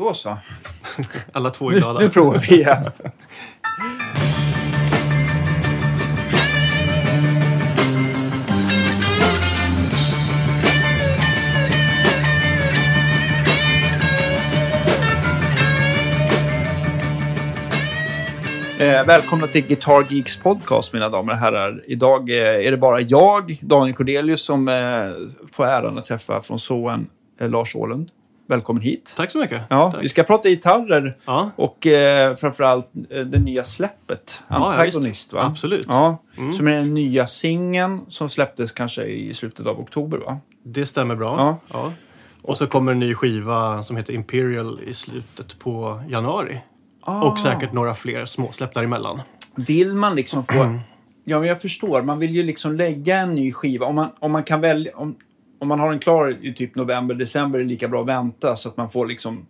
Då så. Alla två är Nu, glada. nu provar vi igen. Eh, välkomna till Guitar Geeks podcast, mina damer och herrar. Idag eh, är det bara jag, Daniel Cordelius, som eh, får äran att träffa från Såen eh, Lars Åhlund. Välkommen hit. Tack så mycket. Ja, Tack. vi ska prata gitarrer Ja, och eh, framförallt eh, det nya släppet, Ja, ja, Antagonist. visst. va? Absolut. Ja, Mm. Som är den nya singeln som släpptes kanske i slutet av oktober, va? det stämmer bra. Ja. Ja. Och så kommer en ny skiva som heter Imperial i slutet på januari. Ah. Och säkert några fler småsläpp däremellan. Vill man liksom få... Ja, men jag förstår. Man vill ju liksom lägga en ny skiva. Om man, om man kan välja... Om, om man har den klar i typ november, december är det lika bra att vänta så att man får liksom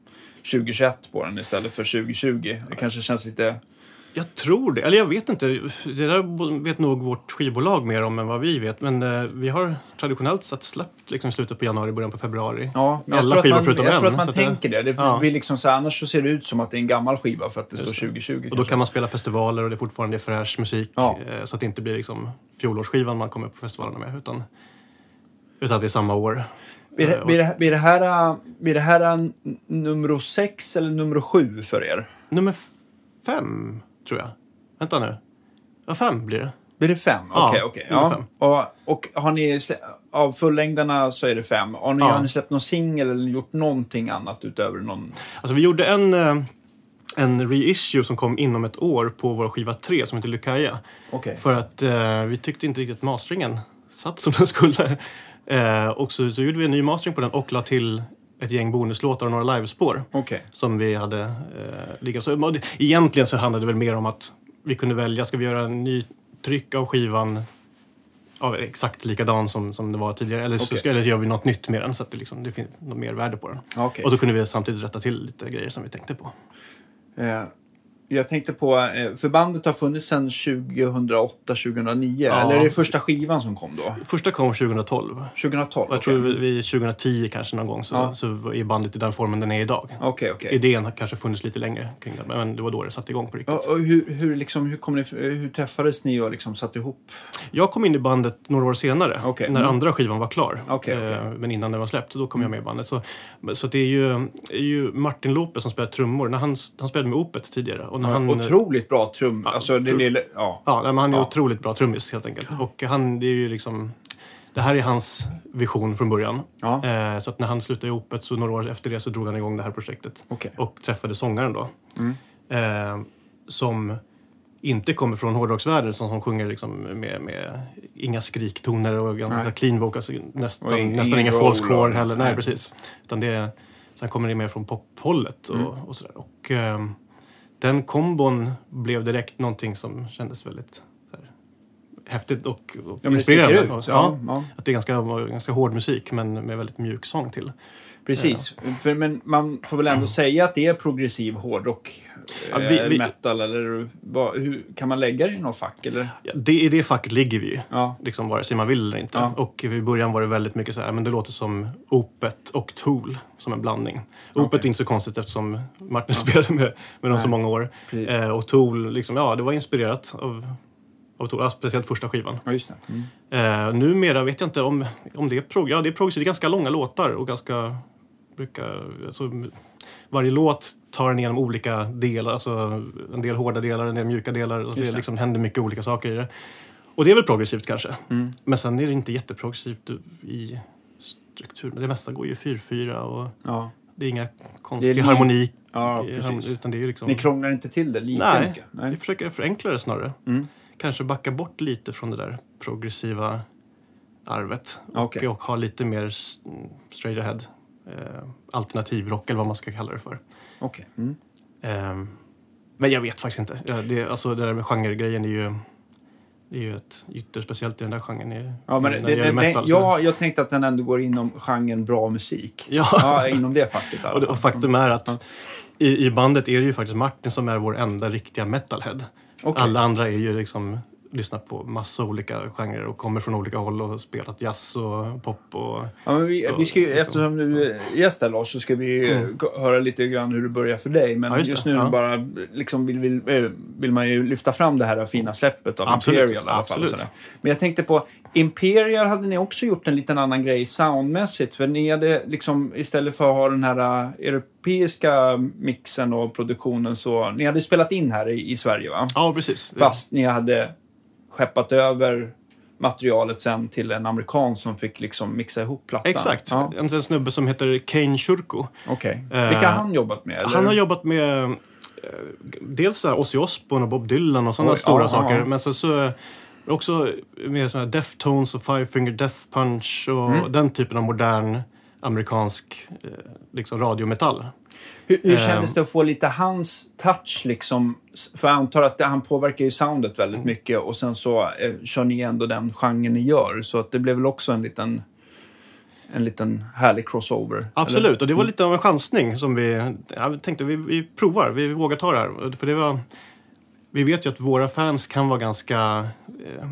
2021 på den istället för 2020. Det kanske känns lite... Jag tror det. Eller jag vet inte. Det där vet nog vårt skivbolag mer om än vad vi vet. Men eh, vi har traditionellt sett släppt liksom slutet på januari, början på februari. Ja, men jag Alla skivor man, förutom Jag en, tror att man så att tänker det. Det Ja. blir liksom så här, annars så ser det ut som att det är en gammal skiva för att det står 2020. Och då kan man spela festivaler och det är fortfarande fräsch musik. Ja. eh, Så att det inte blir liksom fjolårsskivan man kommer på festivalerna med. Utan, utan det är samma år. Blir det, Eh, blir, det, blir, det här, blir det här n- nummer sex eller nummer sju för er? Nummer fem, tror jag. Vänta nu. Ja, fem blir det. Blir det fem? Ja, Okej, okej. nummer Ja. fem. Och, och har ni av fullängdarna så är det fem. Har ni, Ja. har ni släppt någon singel eller gjort någonting annat utöver någon? Alltså vi gjorde en, eh, en reissue som kom inom ett år på vår skiva 3 som heter Lucaia. Okej. För att eh, vi tyckte inte riktigt att masteringen satt som den skulle. Eh, och så, så gjorde vi en ny mastering på den och la till ett gäng bonuslåtar och några livespår. Okej. som vi hade eh, liggande. Så, egentligen så handlade det väl mer om att vi kunde välja, ska vi göra en ny tryck av skivan ja, exakt likadan som, som det var tidigare eller, så, Okej. ska- eller gör vi något nytt med den så att det, liksom, det finns något mer värde på den. Okej. Och då kunde vi samtidigt rätta till lite grejer som vi tänkte på. Eh, jag tänkte på, eh, för bandet har funnits sedan 2008-2009. Ja. Eller är det första skivan som kom då? Första kom 2012. 2012? Och jag tror vi, vi 2010 kanske någon gång så, Ja. så är bandet i den formen den är idag. Okej, okej. Idén har kanske funnits lite längre kring den, men det var då det satte igång på riktigt. Och, och hur, hur, liksom, hur, kom ni, hur träffades ni och liksom satte ihop? Jag kom in i bandet några år senare, Okej. när Mm. andra skivan var klar. Eh, Men innan den var släppt, då kom jag med i bandet. Så, så det är ju, är ju Martin Lope som spelar trummor. När han, han spelade med Opet tidigare. Och han, Otroligt bra trum. alltså, det fru- lilla, ja. Ja, men han är Ja. otroligt bra trummis helt enkelt. Och han, det är ju liksom... Det här är hans vision från början. Ja. Eh, så att när han slutade i Opet, så några år efter det, så drog han igång det här projektet. Okej. Och träffade sångaren då. Mm. Eh, som inte kommer från hårdrocksvärlden, som, som sjunger liksom med, med inga skriktoner och ganska Nej. clean vocals. Nästan, ing- nästan ingen ingen false core heller. Nej, nej. precis. Utan det sen kommer det mer från pophållet och, Mm. och sådär. Och, ehm, den kombon blev direkt någonting som kändes väldigt här, häftigt och, och Ja, inspirerande. Och så- Ja, ja. Att det är ganska, ganska hård musik men med väldigt mjuk sång till. Precis. För, men man får väl ändå säga att det är progressiv hårdrock, Ja, eh, vi- vi- metal eller vad, hur, kan man lägga det i något fack? Eller? Ja, det, I det facket ligger vi ju. Ja. Liksom vare sig man vill eller inte. Ja. Och i början var det väldigt mycket så här, men det låter som Opet och Tool som en blandning. Opet Okej. är inte så konstigt eftersom Martin spelade med, med dem så många år. Eh, och Tool, liksom, ja det var inspirerat av, av Tool, ja, speciellt första skivan. Ja, just det. Mm. Eh, numera vet jag inte om, om det är prog. Ja, det är progressivt. Det är ganska långa låtar och ganska... Brukar, alltså, varje låt tar den igenom olika delar. Alltså en del hårda delar, en del mjuka delar. Och det, det. liksom händer mycket olika saker i det. Och det är väl progressivt kanske. Mm. Men sen är det inte jätteprogressivt i struktur. Det mesta går ju 4-4 och Ja. det är inga konstig li- harmoni. ja, i- precis. Utan det är liksom... Ni krånglar inte till det lika Nej, mycket? vi försöker förenkla det snarare. Mm. Kanske backa bort lite från det där progressiva arvet. Okej. Och, och ha lite mer straight ahead. Eh, alternativrock eller vad man ska kalla det för. Okej. Mm. Eh, men jag vet faktiskt inte. Ja, det, alltså, det där med genregrejen är ju, det är ju ett ytterspeciellt i den där genren. Ja, men det, det det, det, metal, så- ja, jag tänkte att den ändå går inom genren bra musik. Ja. Ja, inom det facket. Och, det, och faktum är att i, i bandet är det ju faktiskt Martin som är vår enda riktiga metalhead. Okej. Alla andra är ju liksom lyssnat på massa olika genrer och kommer från olika håll och spelat jazz och pop och... Ja, men vi, vi ska ju, eftersom du är gäst här Lars så ska vi mm. höra lite grann hur det börjar för dig. Men ja, just, just, nu ja. bara liksom vill, vill, eh, vill, man ju lyfta fram det här fina släppet av Absolut. Imperial i alla fall. Men jag tänkte på, Imperial hade ni också gjort en liten annan grej soundmässigt. För ni hade liksom istället för att ha den här uh, europeiska mixen och produktionen så, ni hade spelat in här i, i Sverige va? Ja, precis. Fast ni hade skeppat över materialet sen till en amerikan som fick liksom mixa ihop plattan. Exakt. Ja. En, en snubbe som heter Kane Shurko. Okej. Okay. Vilka har han jobbat med? Eller? Han har jobbat med eh, dels Ozzy Osbourne och Bob Dylan och sådana stora ja, saker. Men så, så också med såna här Deftones och Five Finger Death Punch och mm. den typen av modern amerikansk eh, liksom radiometall. Hur, hur kändes det att få lite hans touch liksom? För jag antar att det, han påverkar ju soundet väldigt mm. mycket och sen så eh, kör ni ändå den genren ni gör. Så att det blev väl också en liten en liten härlig crossover. Absolut, eller? och det var lite av en chansning som vi ja, tänkte vi, vi provar, vi vågar ta det här. För det var, vi vet ju att våra fans kan vara ganska, eh,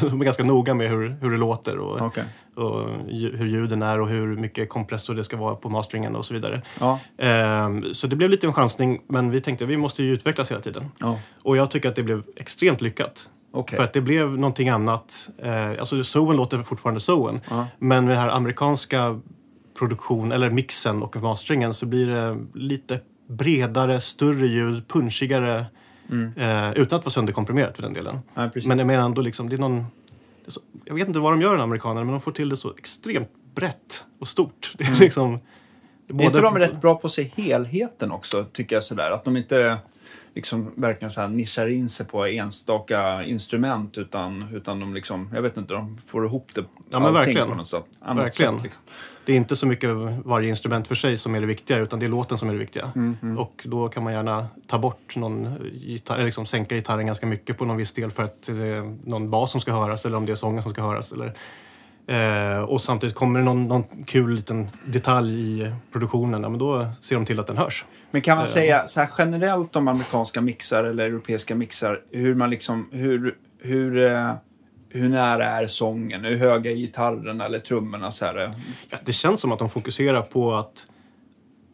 de är ganska noga med hur, hur det låter och, okay. och hur ljuden är och hur mycket kompressor det ska vara på masteringen och så vidare. Ja. Eh, så det blev lite en chansning, men vi tänkte att vi måste ju utvecklas hela tiden. Ja. Och jag tycker att det blev extremt lyckat. Okay. För att det blev någonting annat. Eh, alltså Soen låter fortfarande Soen, ja. men med den här amerikanska produktion, eller mixen och masteringen så blir det lite bredare, större ljud, punchigare Mm. Eh, utan att vara sönderkomprimerat för den delen. Ja, men jag menar ändå liksom, det är någon... Det är så, jag vet inte vad de gör, amerikanerna, men de får till det så extremt brett och stort. Det är mm. liksom... Det är, är inte de rätt bra på att se helheten också, tycker jag sådär? Att de inte liksom verkligen så här nischar in sig på enstaka instrument utan, utan de liksom, jag vet inte, de får ihop det ja, men verkligen. på något sätt. Verkligen. Sätt, liksom. Det är inte så mycket varje instrument för sig som är det viktiga utan det är låten som är det viktiga. Mm, mm. Och då kan man gärna ta bort någon gitarr, eller liksom sänka gitarren ganska mycket på någon viss del för att det är någon bas som ska höras eller om det är sången som ska höras. Eller, Eh, och samtidigt kommer det någon, någon kul liten detalj i produktionen, ja, men då ser de till att den hörs. Men kan man eh. säga så här generellt om amerikanska mixar eller europeiska mixar, hur man liksom, hur, hur, eh, hur nära är sången? Hur höga är gitarrerna eller trummorna? Så här? Ja, det känns som att de fokuserar på att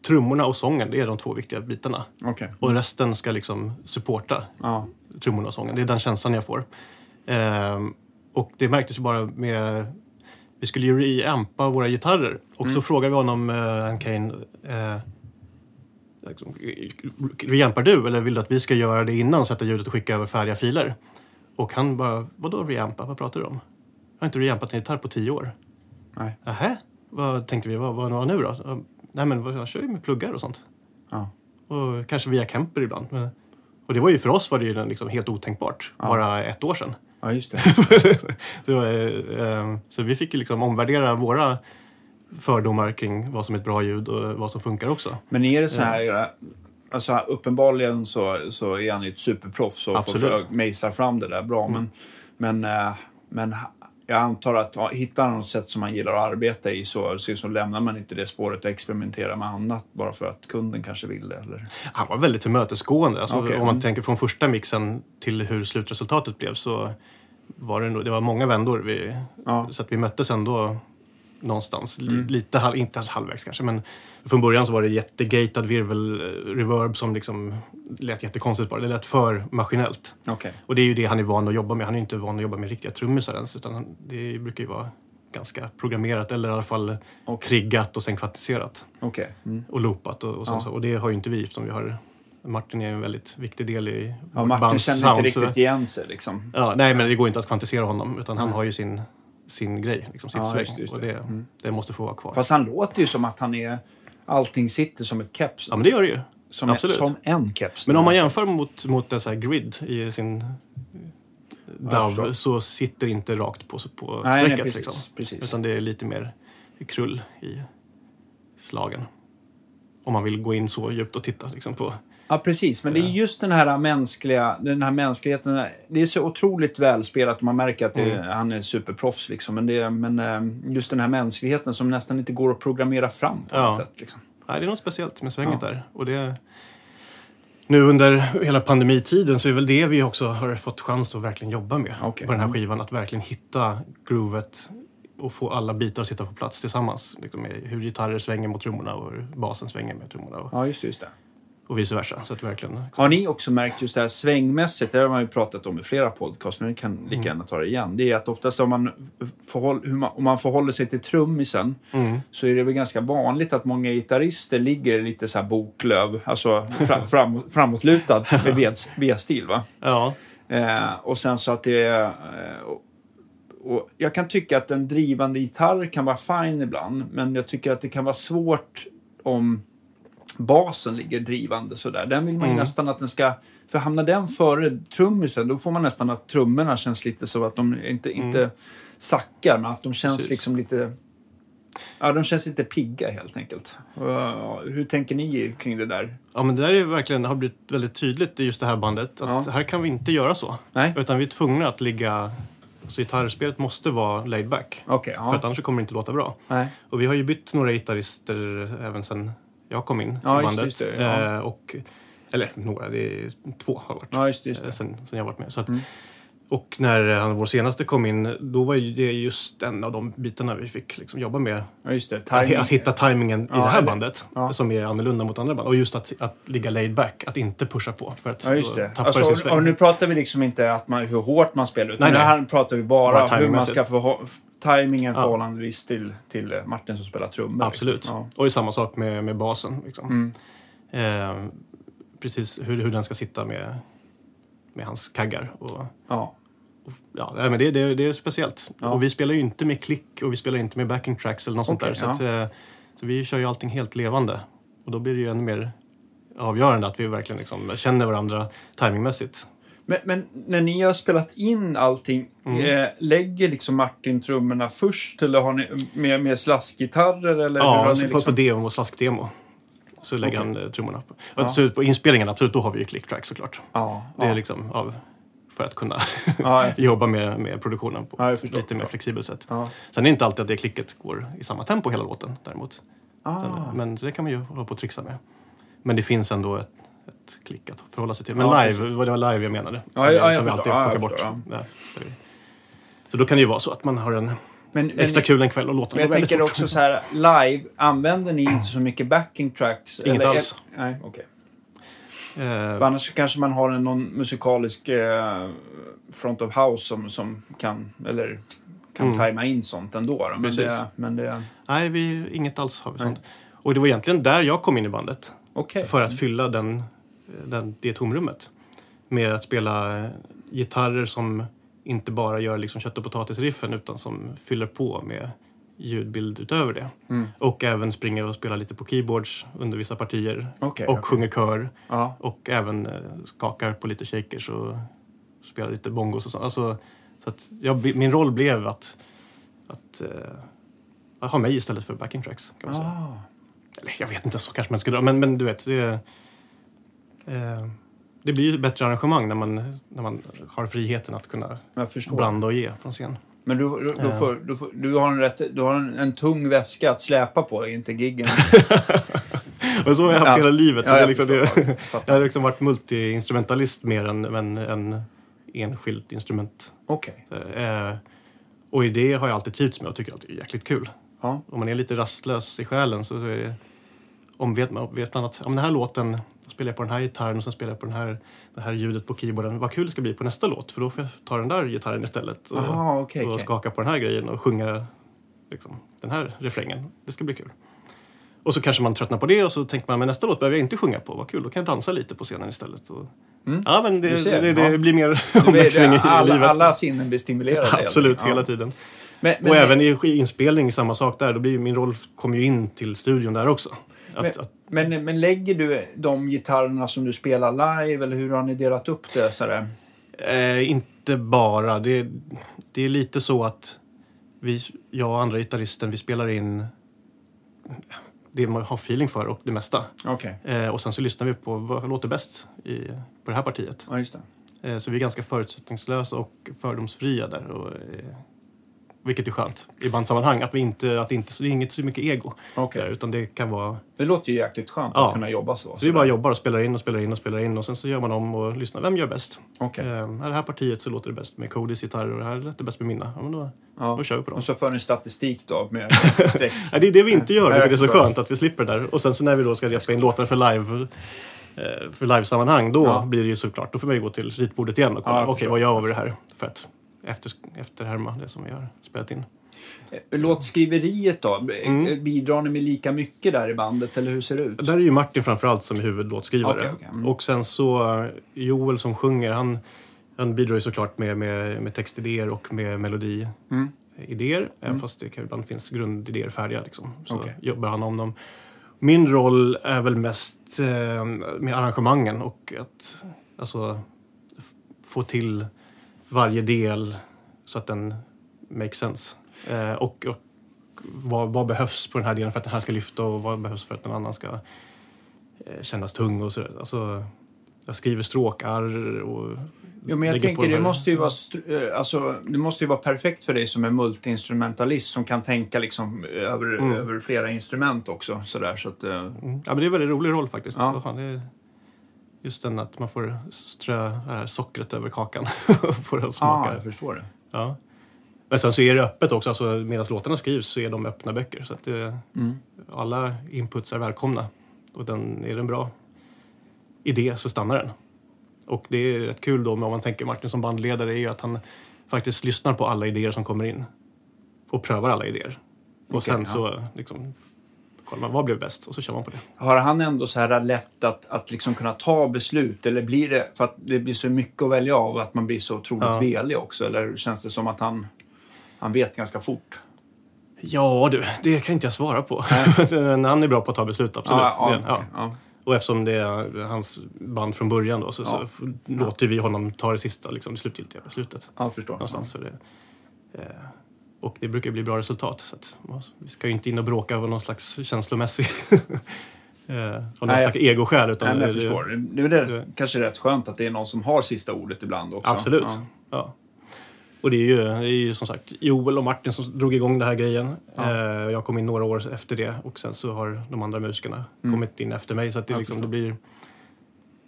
trummorna och sången, det är de två viktiga bitarna. Okay. Och resten ska liksom supporta ja. trummorna och sången. Det är den känslan jag får. Eh, och det märktes ju bara med vi skulle ju reampa våra gitarrer. Och mm. så frågade vi honom, uh, Kane, uh, liksom, reampar du eller vill du att vi ska göra det innan, sätta ljudet och skicka över färdiga filer? Och han bara, vadå reampa? Vad pratar du om? Jag har inte reampat en gitarr på tio år. Nej. Nähä? Vad tänkte vi, vad, vad nu då? Nej men jag kör ju med pluggar och sånt. Ja. Och kanske via Kemper ibland. Men, och det var ju för oss var det ju liksom helt otänkbart, ja. bara ett år sedan. Ja, just det. det var, eh, så vi fick ju liksom omvärdera våra fördomar kring vad som är ett bra ljud och vad som funkar också. Men är det så här, eh. Alltså uppenbarligen så, så är han ju ett superproffs och Absolut. får mejsla fram det där bra. Mm. Men, men, eh, men jag antar att ja, hittar han något sätt som man gillar att arbeta i så, så, lämnar man inte det spåret och experimenterar med annat bara för att kunden kanske vill det. Eller? Han var väldigt tillmötesgående. Alltså, okay. Om man mm. tänker från första mixen till hur slutresultatet blev så var det, det var många vändor. Vi, ja. Så att vi möttes ändå någonstans. Mm. Lite, halv, inte halvvägs kanske, men från början så var det jättegatad virvel eh, reverb som liksom lät jättekonstigt bara. Det lät för maskinellt. Okay. Och det är ju det han är van att jobba med. Han är inte van att jobba med riktiga trummisar ens, utan det brukar ju vara ganska programmerat eller i alla fall okay. triggat och sen kvantiserat. Okay. Mm. Och loopat och, och, ja. så. och det har ju inte vi eftersom vi har Martin är en väldigt viktig del i Ja, Martin känner inte riktigt igen sig liksom. Ja, nej, men det går inte att kvantisera honom utan han har ju sin sin grej, liksom, sitt ja, sväng. Just, just det. Och det, mm. det, måste få vara kvar. Fast han låter ju som att han är... Allting sitter som ett keps. Ja, men det gör det ju. Som, Absolut. som en keps. Men om man jämför mot, mot en här grid i sin DAW så sitter det inte rakt på, på nej, strecket. Nej, precis, liksom. precis. Utan det är lite mer krull i slagen. Om man vill gå in så djupt och titta liksom, på Ja, precis. Men det är just den här mänskliga, den här mänskligheten. Det är så otroligt välspelat man märker att det, mm. han är superproffs. Liksom. Men, det, men eh, just den här mänskligheten som nästan inte går att programmera fram på ja. något sätt. Liksom. Nej, det är något speciellt med svänget ja. där. Och det, nu under hela pandemitiden så är väl det vi också har fått chans att verkligen jobba med Okej. på den här Mm. skivan. Att verkligen hitta groovet och få alla bitar att sitta på plats tillsammans. Liksom hur gitarrer svänger mot trummorna och hur basen svänger med trummorna och, Ja, just det. Just det. Och vice versa. Så att verkligen... Har ni också märkt just det här svängmässigt, det har man ju pratat om i flera podcast, men vi kan lika gärna ta det igen. Det är att oftast om man, förhåll, man, om man förhåller sig till trummisen Mm. så är det väl ganska vanligt att många gitarrister ligger lite så här boklöv, alltså fram, fram, framåtlutad med V-stil. Va? Ja, Eh, och sen så att det är... Eh, och, jag kan tycka att en drivande gitarr kan vara fine ibland, men jag tycker att det kan vara svårt om basen ligger drivande sådär. Den vill man ju Mm. nästan att den ska... För hamnar den före trummisen, då får man nästan att trummorna känns lite så att de inte, inte sackar, men att de känns Precis. liksom lite... Ja, de känns lite pigga helt enkelt. Uh, hur tänker ni kring det där? ja men det där är verkligen, har blivit väldigt tydligt i just det här bandet. Att Ja. här kan vi inte göra så. Nej? Utan vi är tvungna att ligga... Alltså gitarrspelet måste vara laid back. Okej, För att ja. annars kommer det inte låta bra. Nej. Och vi har ju bytt några gitarrister även sen jag kom in Ja, i bandet. just det, ja. Eh, och, eller några, det är två har varit. Ja, just det. Just eh, det. Sen, sen jag varit med. Så att, Mm. Och när han, vår senaste kom in, då var ju det just en av de bitarna vi fick liksom jobba med. Ja. Att, att hitta tajmingen i Ja, det här bandet, ja. som är annorlunda mot andra band. Och just att, att ligga laid back, att inte pusha på. För att Ja, tappar Alltså, sin sväng. och nu pratar vi liksom inte att man, hur hårt man spelar, utan Nej, nej. här pratar vi bara, Bara hur man ska få tajmingen Ja. förhållandevis till, till eh, Martin som spelar trummor. Absolut. Liksom. Och det är samma sak med, med basen. Liksom. Mm. Eh, precis hur, hur den ska sitta med, med hans kaggar. Och, Ja. och, ja, men det, det, det är speciellt. Ja. Och vi spelar ju inte med klick och vi spelar inte med backing tracks eller något sånt Okej, där. Så, ja. att, eh, så vi kör ju allting helt levande. Och då blir det ju ännu mer avgörande att vi verkligen liksom känner varandra timingmässigt. Men, men när ni har spelat in allting, Mm. eh, lägger liksom Martin trummorna först eller har ni med, med slaskgitarrer? Eller Ja, har alltså på, liksom... på demo och slaskdemo. Så lägger Okej. han eh, trummorna på. Ja. Absolut, på inspelningen, absolut, då har vi ju click track såklart. Ja, Det är ja. liksom av, för att kunna jobba med, med produktionen på ett lite mer flexibelt sätt. ja. Sen är det inte alltid att det klicket går i samma tempo hela låten däremot. Ah. Sen, men det kan man ju hålla på och trixa med. Men det finns ändå ett, ett klick att förhålla sig till. Men Ja, live, vad det var live jag menade. Ja, som ja, jag som vi alltid jag plockar bort. Ja, så då kan det ju vara så att man har en Men, men, extra kul en kväll och låten men jag går väldigt tänker fort. också så här, live, använder ni inte så mycket backing tracks? Inget eller, alls. Nej, okej. Eh, För annars kanske man har en, någon musikalisk eh, front of house som, som kan, eller kan Mm. tajma in sånt ändå. Då. Men, Precis. det, men det... nej, vi, inget alls har vi Nej. sånt. Och det var egentligen där jag kom in i bandet. Okej. För att fylla den, den, det tomrummet. Med att spela gitarrer som inte bara gör liksom kött och potatisriffen utan som fyller på med ljudbild utöver det. Mm. Och även springer och spelar lite på keyboards under vissa partier. Okej, och okej. sjunger kör. Ja. Och även eh, skakar på lite shakers och spelar lite bongos och så. Alltså, så att jag, min roll blev att, att, eh, att ha mig istället för backing tracks. Kan man säga. Eller jag vet inte, så kanske man ska dra. Men, men du vet, det, eh, det blir ju ett bättre arrangemang när man, när man har friheten att kunna blanda och ge från scen. Men du, du, du, Ja. får, du, får, du har, en, rätt, du har en, en tung väska att släpa på, inte giggen. Men så har jag haft Ja. hela livet. Så Ja, jag liksom, förstår. det, Jag jag har liksom varit multi-instrumentalist mer än, än, än enskilt instrument. Okej. Eh, och i det har jag alltid trivts med och tycker alltid är jäkligt kul. Ja. Om man är lite rastlös i själen så är det, om vet man, vet man att om den här låten spelar jag på den här gitarren och sen spelar jag på den här, det här ljudet på keyboarden. Vad kul det ska bli på nästa låt för då får jag ta den där gitarren istället. Och, Aha, okej. och okej. skaka på den här grejen och sjunga liksom, den här refrängen. Det ska bli kul. Och så kanske man tröttnar på det och så tänker man men nästa låt behöver jag inte sjunga på. Vad kul, då kan jag dansa lite på scenen istället. Och, Mm. Ja, men det, ser, det, det ja. blir mer Det omväxling i alla, livet. alla sinnen blir stimulerade. Absolut, hela Ja. tiden. Men, men, och även i inspelning, samma sak där. Då blir min roll kommer ju in till studion där också. Att, Men- att, Men, men lägger du de gitarrerna som du spelar live eller hur har ni delat upp det? Sådär? eh, inte bara. Det, det är lite så att vi, jag och andra gitarristen, vi spelar in det man har feeling för och det mesta. Okej, Eh, och sen så lyssnar vi på vad låter bäst i, på det här partiet. ja. Eh, så vi är ganska förutsättningslösa och fördomsfria där. Och, eh, Vilket är skönt i bandsammanhang. Att, vi inte, att det, inte, det är inget så mycket ego. Okej. Där, utan det kan vara... Det låter ju jäkligt skönt Ja. att kunna jobba så. Så vi bara jobbar och spelar in och spelar in och spelar in och sen så gör man om och lyssnar. Vem gör bäst? Okej. Eh, här det här partiet så låter det bäst med Codys gitarrer och det här låter det bäst med mina. Ja, men då, Ja. då kör vi på dem. Och så för ni statistik då med streck. Ja, det är det vi inte gör, vilket är så skönt att vi slipper där. Och sen så när vi då ska repa in låtar för live eh, för livesammanhang, då Ja. blir det ju såklart, då får man ju gå till ritbordet igen och kolla, Ja, okej förstår. vad gör vi det här? För att efter, efterhärma det som vi har spelat in. Låtskriveriet då? Mm. Bidrar ni med lika mycket där i bandet eller hur ser det ut? Där är ju Martin framförallt som är huvudlåtskrivare. Okej, okej. Mm. Och sen så eh, Joel som sjunger, han, han bidrar ju såklart med, med, med textidéer och med melodiidéer. Mm. Även fast det kan, ibland finns grundidéer färdiga. Liksom. Så Okej. jobbar han om dem. Min roll är väl mest eh, med arrangemangen och att alltså, få till varje del så att den makes sense. Eh, och och vad, vad behövs på den här delen för att den här ska lyfta och vad behövs för att den annan ska eh, kännas tung och sådär. Alltså, jag skriver stråkar och Jo, men jag tänker de det måste, ju vara, eh, alltså, det måste ju vara perfekt för dig som är multiinstrumentalist som kan tänka liksom över, Mm. över flera instrument också. Sådär, så att, eh, Mm. Ja, men det är en väldigt rolig roll faktiskt. Ja. Så fan, det är just den att man får strö här sockret över kakan och få den att ja, smaka. jag förstår det. Ja. Men sen så är det öppet också. Alltså, medan låtarna skrivs så är de öppna böcker. Så att det, Mm. alla inputs är välkomna. Och den, är det en bra idé så stannar den. Och det är rätt kul då, men om man tänker Martin som bandledare, är ju att han faktiskt lyssnar på alla idéer som kommer in. Och prövar alla idéer. Och Okej, sen ja. så liksom, kollar man vad blev bäst och så kör man på det. Har han ändå så här lätt att, att liksom kunna ta beslut? Eller blir det för att det blir så mycket att välja av att man blir så otroligt Ja. velig också? Eller känns det som att han, han vet ganska fort? Ja du, det kan inte jag svara på. Men han är bra på att ta beslut, absolut. Ja, ja, Det- ja. Och eftersom det är hans band från början då, så, så låter vi honom ta det sista, liksom, det slutgiltiga beslutet. ja, förstår. Någonstans. Så det, eh, och det brukar bli bra resultat. Så att, vi ska ju inte in och bråka över någon slags känslomässig... eh, av någon Nej, slags egoskäl. Utan Nej, men jag det- förstår. Det, det är det, kanske rätt skönt att det är någon som har sista ordet ibland också. Absolut. Ja. Ja. Och det är, ju, det är ju som sagt Joel och Martin som drog igång den här grejen. Ja. Eh, jag kom in några år efter det och sen så har de andra musikerna Mm. kommit in efter mig. Så att det, liksom, det blir...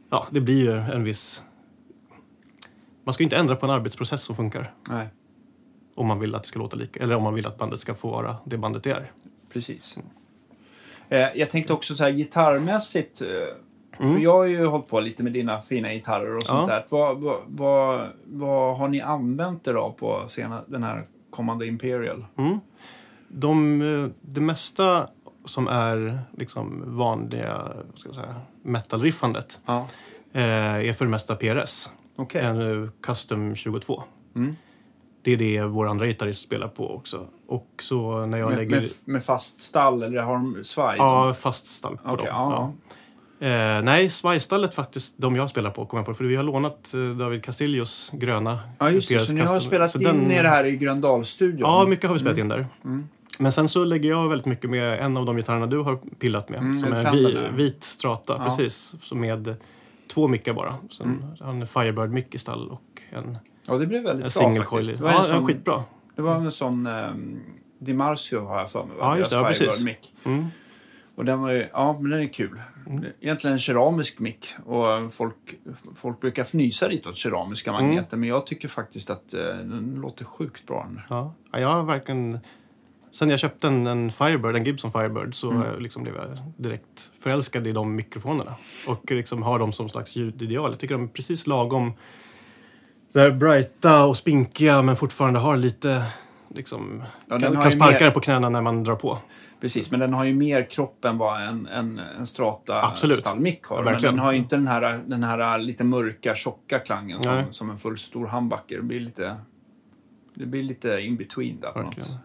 Ja, det blir ju en viss... Man ska ju inte ändra på en arbetsprocess som funkar. Nej, Om man vill att det ska låta lika, eller om man vill att bandet ska få vara det bandet det är. precis. Eh, jag tänkte också så här gitarrmässigt. Eh, Mm. För jag har ju hållit på lite med dina fina gitarrer och sånt Ja. där. Vad, vad, vad, vad har ni använt er av på sena, den här kommande Imperial? Mm. De, eh, det mesta som är liksom vanliga ska säga, metal-riffandet Ja, är för det mesta PRS. okej. En Custom 22. Mm. Det är det vår andra gitarrist spelar på också. Och så när jag Med, lägger... med, med fast stall eller har de svaj? Ja, fast stall på Okej, dem. ja, Eh, nej, svajstallet faktiskt, de jag spelar på, kommer jag på. För vi har lånat eh, David Castillos gröna ja, just det. Så ni har spelat Så in den- er här i Gröndalsstudion? Ja, mycket har vi spelat in där. Mm. Men sen så lägger jag väldigt mycket med en av de gitarrerna du har pillat med. Mm, som är en vi, vit strata, Ja. precis. Så med två mickar bara. Sen Mm. har han en Firebird-mick i stall och en, Ja, det blev väldigt en bra faktiskt. Det var, Ja, en sån, skitbra. det var en sån um, Dimarsio har jag för mig. Ja, just det, ja, precis. Mm. Och den var ju, ja, men den är kul. Mm. Egentligen en keramisk mick. Och folk, folk brukar fnysa lite åt keramiska Mm. magneter. Men jag tycker faktiskt att eh, den låter sjukt bra. Ja. ja, jag har verkligen... Sen jag köpte en, en Firebird, en Gibson Firebird, så Mm. jag liksom blev jag direkt förälskad i de mikrofonerna. Och liksom har dem som slags ljudideal. Jag tycker de är precis lagom här brighta och spinkiga men fortfarande har lite liksom... Ja, kan kan sparka mer- på knäna när man drar på. Precis, men den har ju mer kropp än vad en, en, en Strata Absolut. stallmick har. Ja, men den har ju inte den här, den här lite mörka, tjocka klangen som, som en full stor humbucker. Det blir lite, det blir lite in between där på Verkligen. något.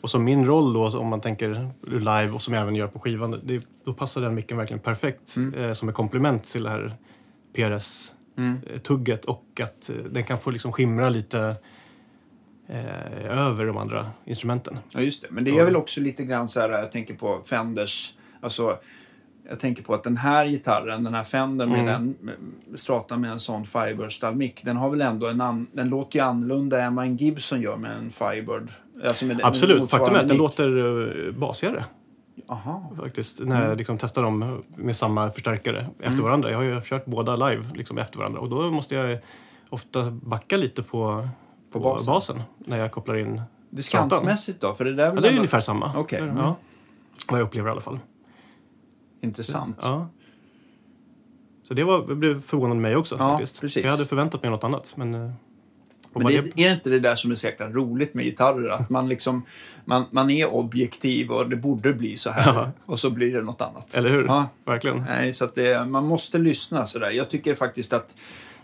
Och som min roll då, om man tänker live och som jag även gör på skivan, det, då passar den micken verkligen perfekt Mm. eh, som ett komplement till det här PRS-tugget Mm. och att eh, den kan få liksom skimra lite eh, över de andra instrumenten. Ja, just det. Men det är väl också lite grann så här, jag tänker på Fenders, alltså jag tänker på att den här gitarren, den här Fendern med Mm. den Strata med en sån Firebird mick, den har väl ändå en an, den låter ju annorlunda än vad en Gibson gör med en Firebird Alltså med, Absolut. Faktum är att den låter uh, basigare. Aha. faktiskt. När jag liksom testar dem med samma förstärkare efter Mm. varandra. Jag har ju kört båda live liksom efter varandra och då måste jag ofta backa lite på, på, basen. basen. när jag kopplar in. Diskantmässigt då? För det där är Ja, det är ändå ungefär samma. Okej. Mm. Ja. Vad jag upplever i alla fall. intressant. Ja. Så det var, det blev förvånande mig också Ja, faktiskt. precis. Jag hade förväntat mig något annat. Men, eh, Men det, är inte det där som är så jäkla roligt med gitarrer? Att man liksom, man, man är objektiv och det borde bli så här. Ja. Och så blir det något annat. Eller hur? Ja. Verkligen. Nej, så det, man måste lyssna sådär. Jag tycker faktiskt att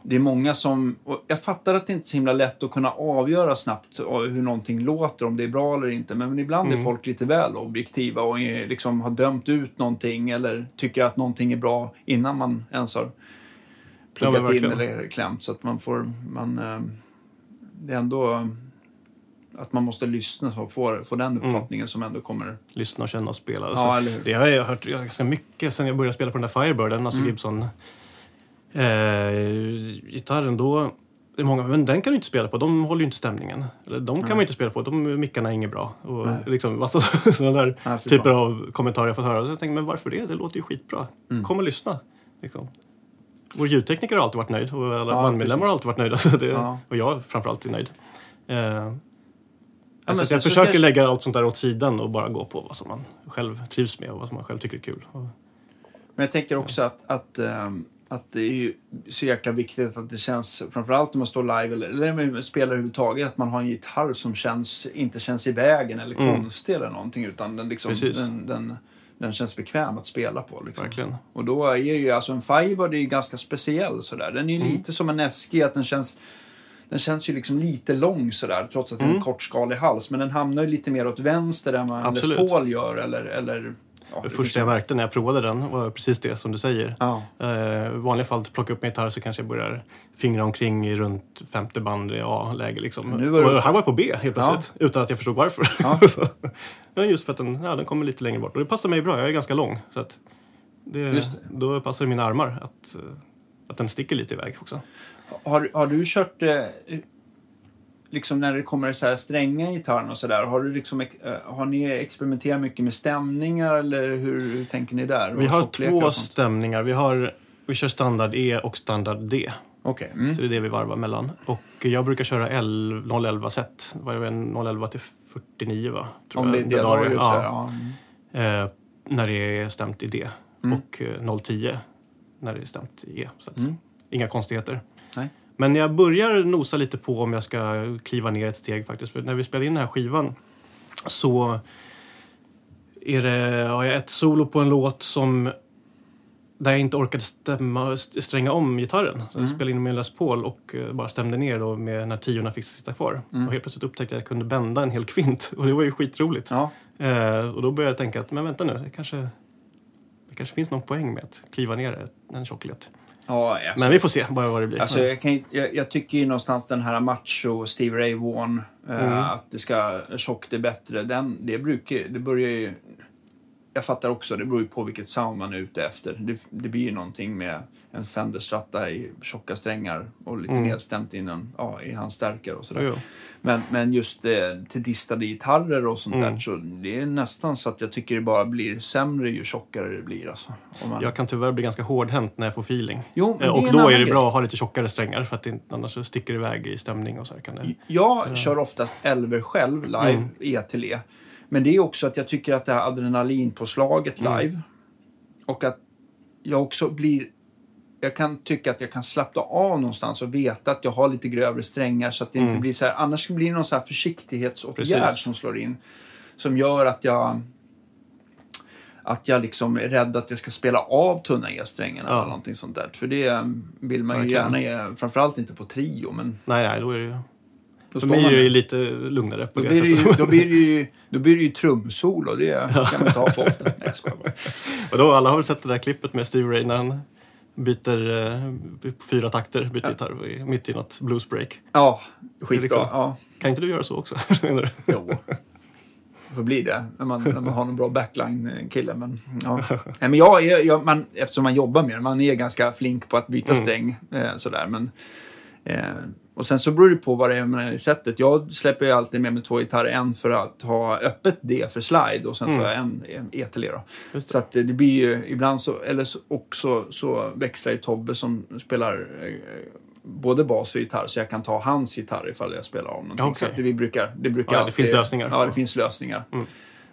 det är många som... Jag fattar att det inte är så himla lätt att kunna avgöra snabbt hur någonting låter, om det är bra eller inte. Men ibland Mm. är folk lite väl objektiva och är, liksom har dömt ut någonting eller tycker att någonting är bra innan man ens har Ja, pluggat men in eller klämt. Så att man får... Man, eh, det är ändå att man måste lyssna och få, få den uppfattningen som ändå kommer... Lyssna och känna och spela. Alltså, Ja, hur? Det har jag hört ganska mycket sen jag började spela på den där Firebirden, alltså Mm. Gibson. Eh, gitarren då, det är många, men den kan du inte spela på, de håller ju inte stämningen. Eller, de kan man inte spela på, de mickarna är inget bra. Och Nej. liksom massa sådana där Nej, typer av kommentarer jag fått höra. Så jag tänkte, men varför det? Det låter ju skitbra. Mm. Kom och lyssna. Liksom. Vår ljudtekniker har alltid varit nöjd och alla Ja, bandmedlemmar har alltid varit nöjda. Så det, Ja. Och jag framförallt är nöjd. Eh, men så sen jag så försöker kanske- lägga allt sånt där åt sidan och bara gå på vad som man själv trivs med och vad som man själv tycker är kul. Och, Men jag tänker också att, att, ehm, att det är ju så jäkla viktigt att det känns, framförallt när man står live eller, eller när man spelar överhuvudtaget, att man har en gitarr som känns, inte känns i vägen eller Mm. konstig eller någonting utan den, liksom, den, den, den känns bekväm att spela på. Liksom. verkligen. Och då är ju alltså en Firebird är ju ganska speciell sådär. Den är ju Mm. lite som en SG, att den känns den känns ju liksom lite lång sådär, trots att det är en Mm. kortskalig hals. Men den hamnar ju lite mer åt vänster än vad en Les. Paul gör. Eller, eller, ja, Det första jag märkte när jag provade den var precis det som du säger. Ja. Eh, I vanliga fall att plocka upp min gitarr så kanske jag börjar fingra omkring i runt femte band i A-läge. Liksom. Men nu var du- Och här var jag på B helt plötsligt, utan att jag förstod varför. Ja. Ja, just för att den, ja, den kommer lite längre bort. Och det passar mig bra, jag är ganska lång. Så att det, Just det. Då passar det mina armar att, att den sticker lite iväg också. Har, har du kört, eh, liksom när det kommer så här stränga gitarrer och sådär, har, du liksom, eh, har ni experimenterat mycket med stämningar eller hur, hur tänker ni där? Vi har två stämningar. Vi, har, vi kör standard E och standard D. Okej. Mm. Så det är det vi varvar mellan. Och jag brukar köra L, 011 set. Vad är det, 011 till 49 va? Tror Om det är och ja. Mm. Eh, när det är stämt i D. Mm. Och eh, 010 när det är stämt i E. Så att, Mm. Inga konstigheter. Nej. Men jag börjar nosa lite på om jag ska kliva ner ett steg faktiskt. För när vi spelar in den här skivan så är det, har jag ett solo på en låt som där jag inte orkade stämma, stränga om gitarren. Så jag Mm. spelade in med en Les Paul och eh, bara stämde ner då med när tiorna fick sitta kvar. Mm. Och helt plötsligt upptäckte jag att jag kunde bända en hel kvint och det var ju skitroligt. Ja. Eh, och då började jag tänka att men vänta nu, det kanske, det kanske finns någon poäng med att kliva ner en tjocklet. Ja, alltså, Men vi får se bara vad det blir. Alltså, jag, kan, jag, jag tycker ju någonstans den här macho Steve Ray Vaughan, eh, Mm. att det ska tjockt är bättre, den, det brukar det börjar ju... Jag fattar också, det beror ju på vilket sound man är ute efter. Det, det blir ju någonting med en Fender Strata i tjocka strängar och lite Mm. nedstämt innan, ja, i hans stärkare och sådär. Jo. Men, men just eh, till distade gitarrer och sånt Mm. där, så det är nästan så att jag tycker det bara blir sämre ju tjockare det blir. Alltså. Man... Jag kan tyvärr bli ganska hårdhänt när jag får feeling. Jo, Eh, är och då är det bra att ha lite tjockare strängar för att det, annars så sticker det iväg i stämning och så här kan det... Jag kör oftast Elver själv live, Mm. E till E. Men det är också att jag tycker att det här adrenalinpåslaget Mm. live och att jag också blir... Jag kan tycka att jag kan slappna av någonstans och veta att jag har lite grövre strängar så att det inte Mm. blir så här... Annars blir det någon så här försiktighetsåtgärd som slår in. Som gör att jag... Att jag liksom är rädd att jag ska spela av tunna E-strängarna Ja. eller någonting sånt där. För det vill man ju Verkligen. gärna ge, framförallt inte på trio, men Nej, nej, då är det ju... då För mig är det ju lite lugnare på Då det blir, det ju, sättet. då, blir det ju, då blir det ju trumsolo. Det kan man inte ha för ofta. Nej, jag skojar bara. Och då, alla har väl sett det där klippet med Steve Ray när han byter eh, fyra takter, byter gitarr i- mitt i något bluesbreak. Ja, skitbra. Liksom. Ja, Kan inte du göra så också? menar du? jo. Det får bli det när man, när man har en bra backline-kille. Men, ja. Nej, men jag, jag, man, eftersom man jobbar med det, man är ganska flink på att byta Mm. sträng. Eh, sådär. Men och sen så beror det på vad det är med sättet. Jag släpper ju alltid med mig två gitarrer. En för att ha öppet D för slide och sen så har jag en ETL då. Just det. Så att det blir ju ibland så, eller så, också så växlar ju Tobbe som spelar eh, både bas och gitarr så jag kan ta hans gitarr ifall jag spelar om någonting. Okej. Så att det, vi brukar, det brukar Ja, det alltid, finns lösningar. Ja, det finns lösningar. Mm.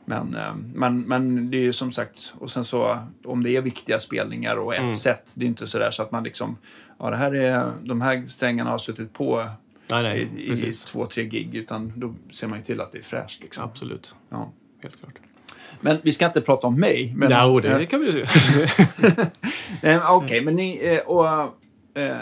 Men, eh, men, men det är ju som sagt, och sen så om det är viktiga spelningar och ett Mm. set, det är inte sådär så att man liksom, ja det här är, de här strängarna har suttit på Nej, i, nej, i precis. två, tre gig, utan då ser man ju till att det är fräscht. Liksom. Absolut. Ja. Helt klart. Men vi ska inte prata om mig. Men, och det kan vi ju eh, Okej, men ni, eh, och eh,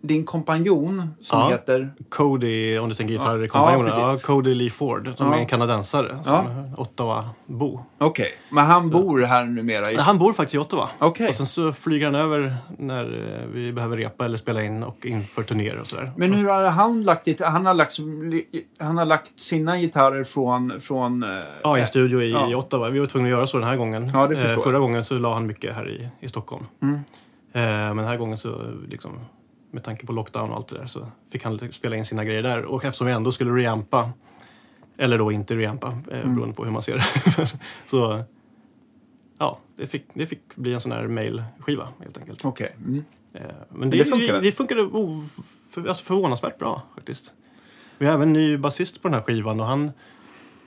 din kompanjon som Ja. heter, Cody, om du tänker gitarrkompanjonen. ja, Ja, Cody Lee Ford, som Ja. är en kanadensare. Som Ja. Ottawa-bo. okej, men han bor här numera i... Han bor faktiskt i Ottawa. Okej. Och sen så flyger han över när eh, vi behöver repa eller spela in och inför turnéer och sådär. Men hur har han lagt det? Han har lagt, han har lagt sina gitarrer från... från eh, Ja, i en studio i, Ja. Ottawa. Vi var tvungna att göra så den här gången. Ja, det förstår Eh, jag. Förra gången så la han mycket här i, i Stockholm. Mm. Men den här gången så, liksom, med tanke på lockdown och allt det där, så fick han spela in sina grejer där. Och eftersom vi ändå skulle reampa, eller då inte reampa, eh, Mm. beroende på hur man ser det. så ja, det fick, det fick bli en sån här mailskiva helt enkelt. Okej. Mm. Eh, Men det, det funkar det, funkade o- för, alltså förvånansvärt bra faktiskt. Vi har även en ny basist på den här skivan och han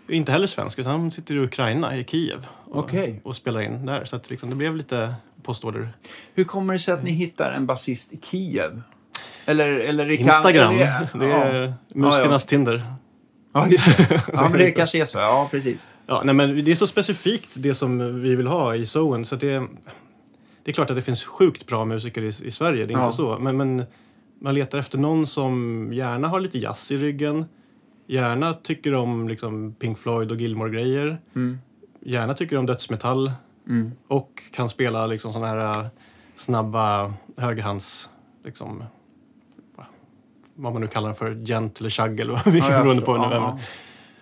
är inte heller svensk utan han sitter i Ukraina, i Kiev. Och, Okej. och spelar in där. Så att liksom, det blev lite postorder. Hur kommer det sig att ni hittar en basist i Kiev? Eller, eller kan, Instagram, eller- det är musikernas Tinder. Ja, just det. Ja, men det kanske är så. Ja, precis. Ja, nej, men det är så specifikt det som vi vill ha i Zoen så att det, det är klart att det finns sjukt bra musiker i, i Sverige, det är Ja. inte så. Men, men man letar efter någon som gärna har lite jazz i ryggen, gärna tycker om liksom, Pink Floyd och Gilmore-grejer, Mm. gärna tycker om dödsmetall Mm. och kan spela liksom sådana här äh, snabba högerhands... Liksom, va- vad man nu kallar den för, gent eller chag eller vad vi Ja, beroende på nu. Ja,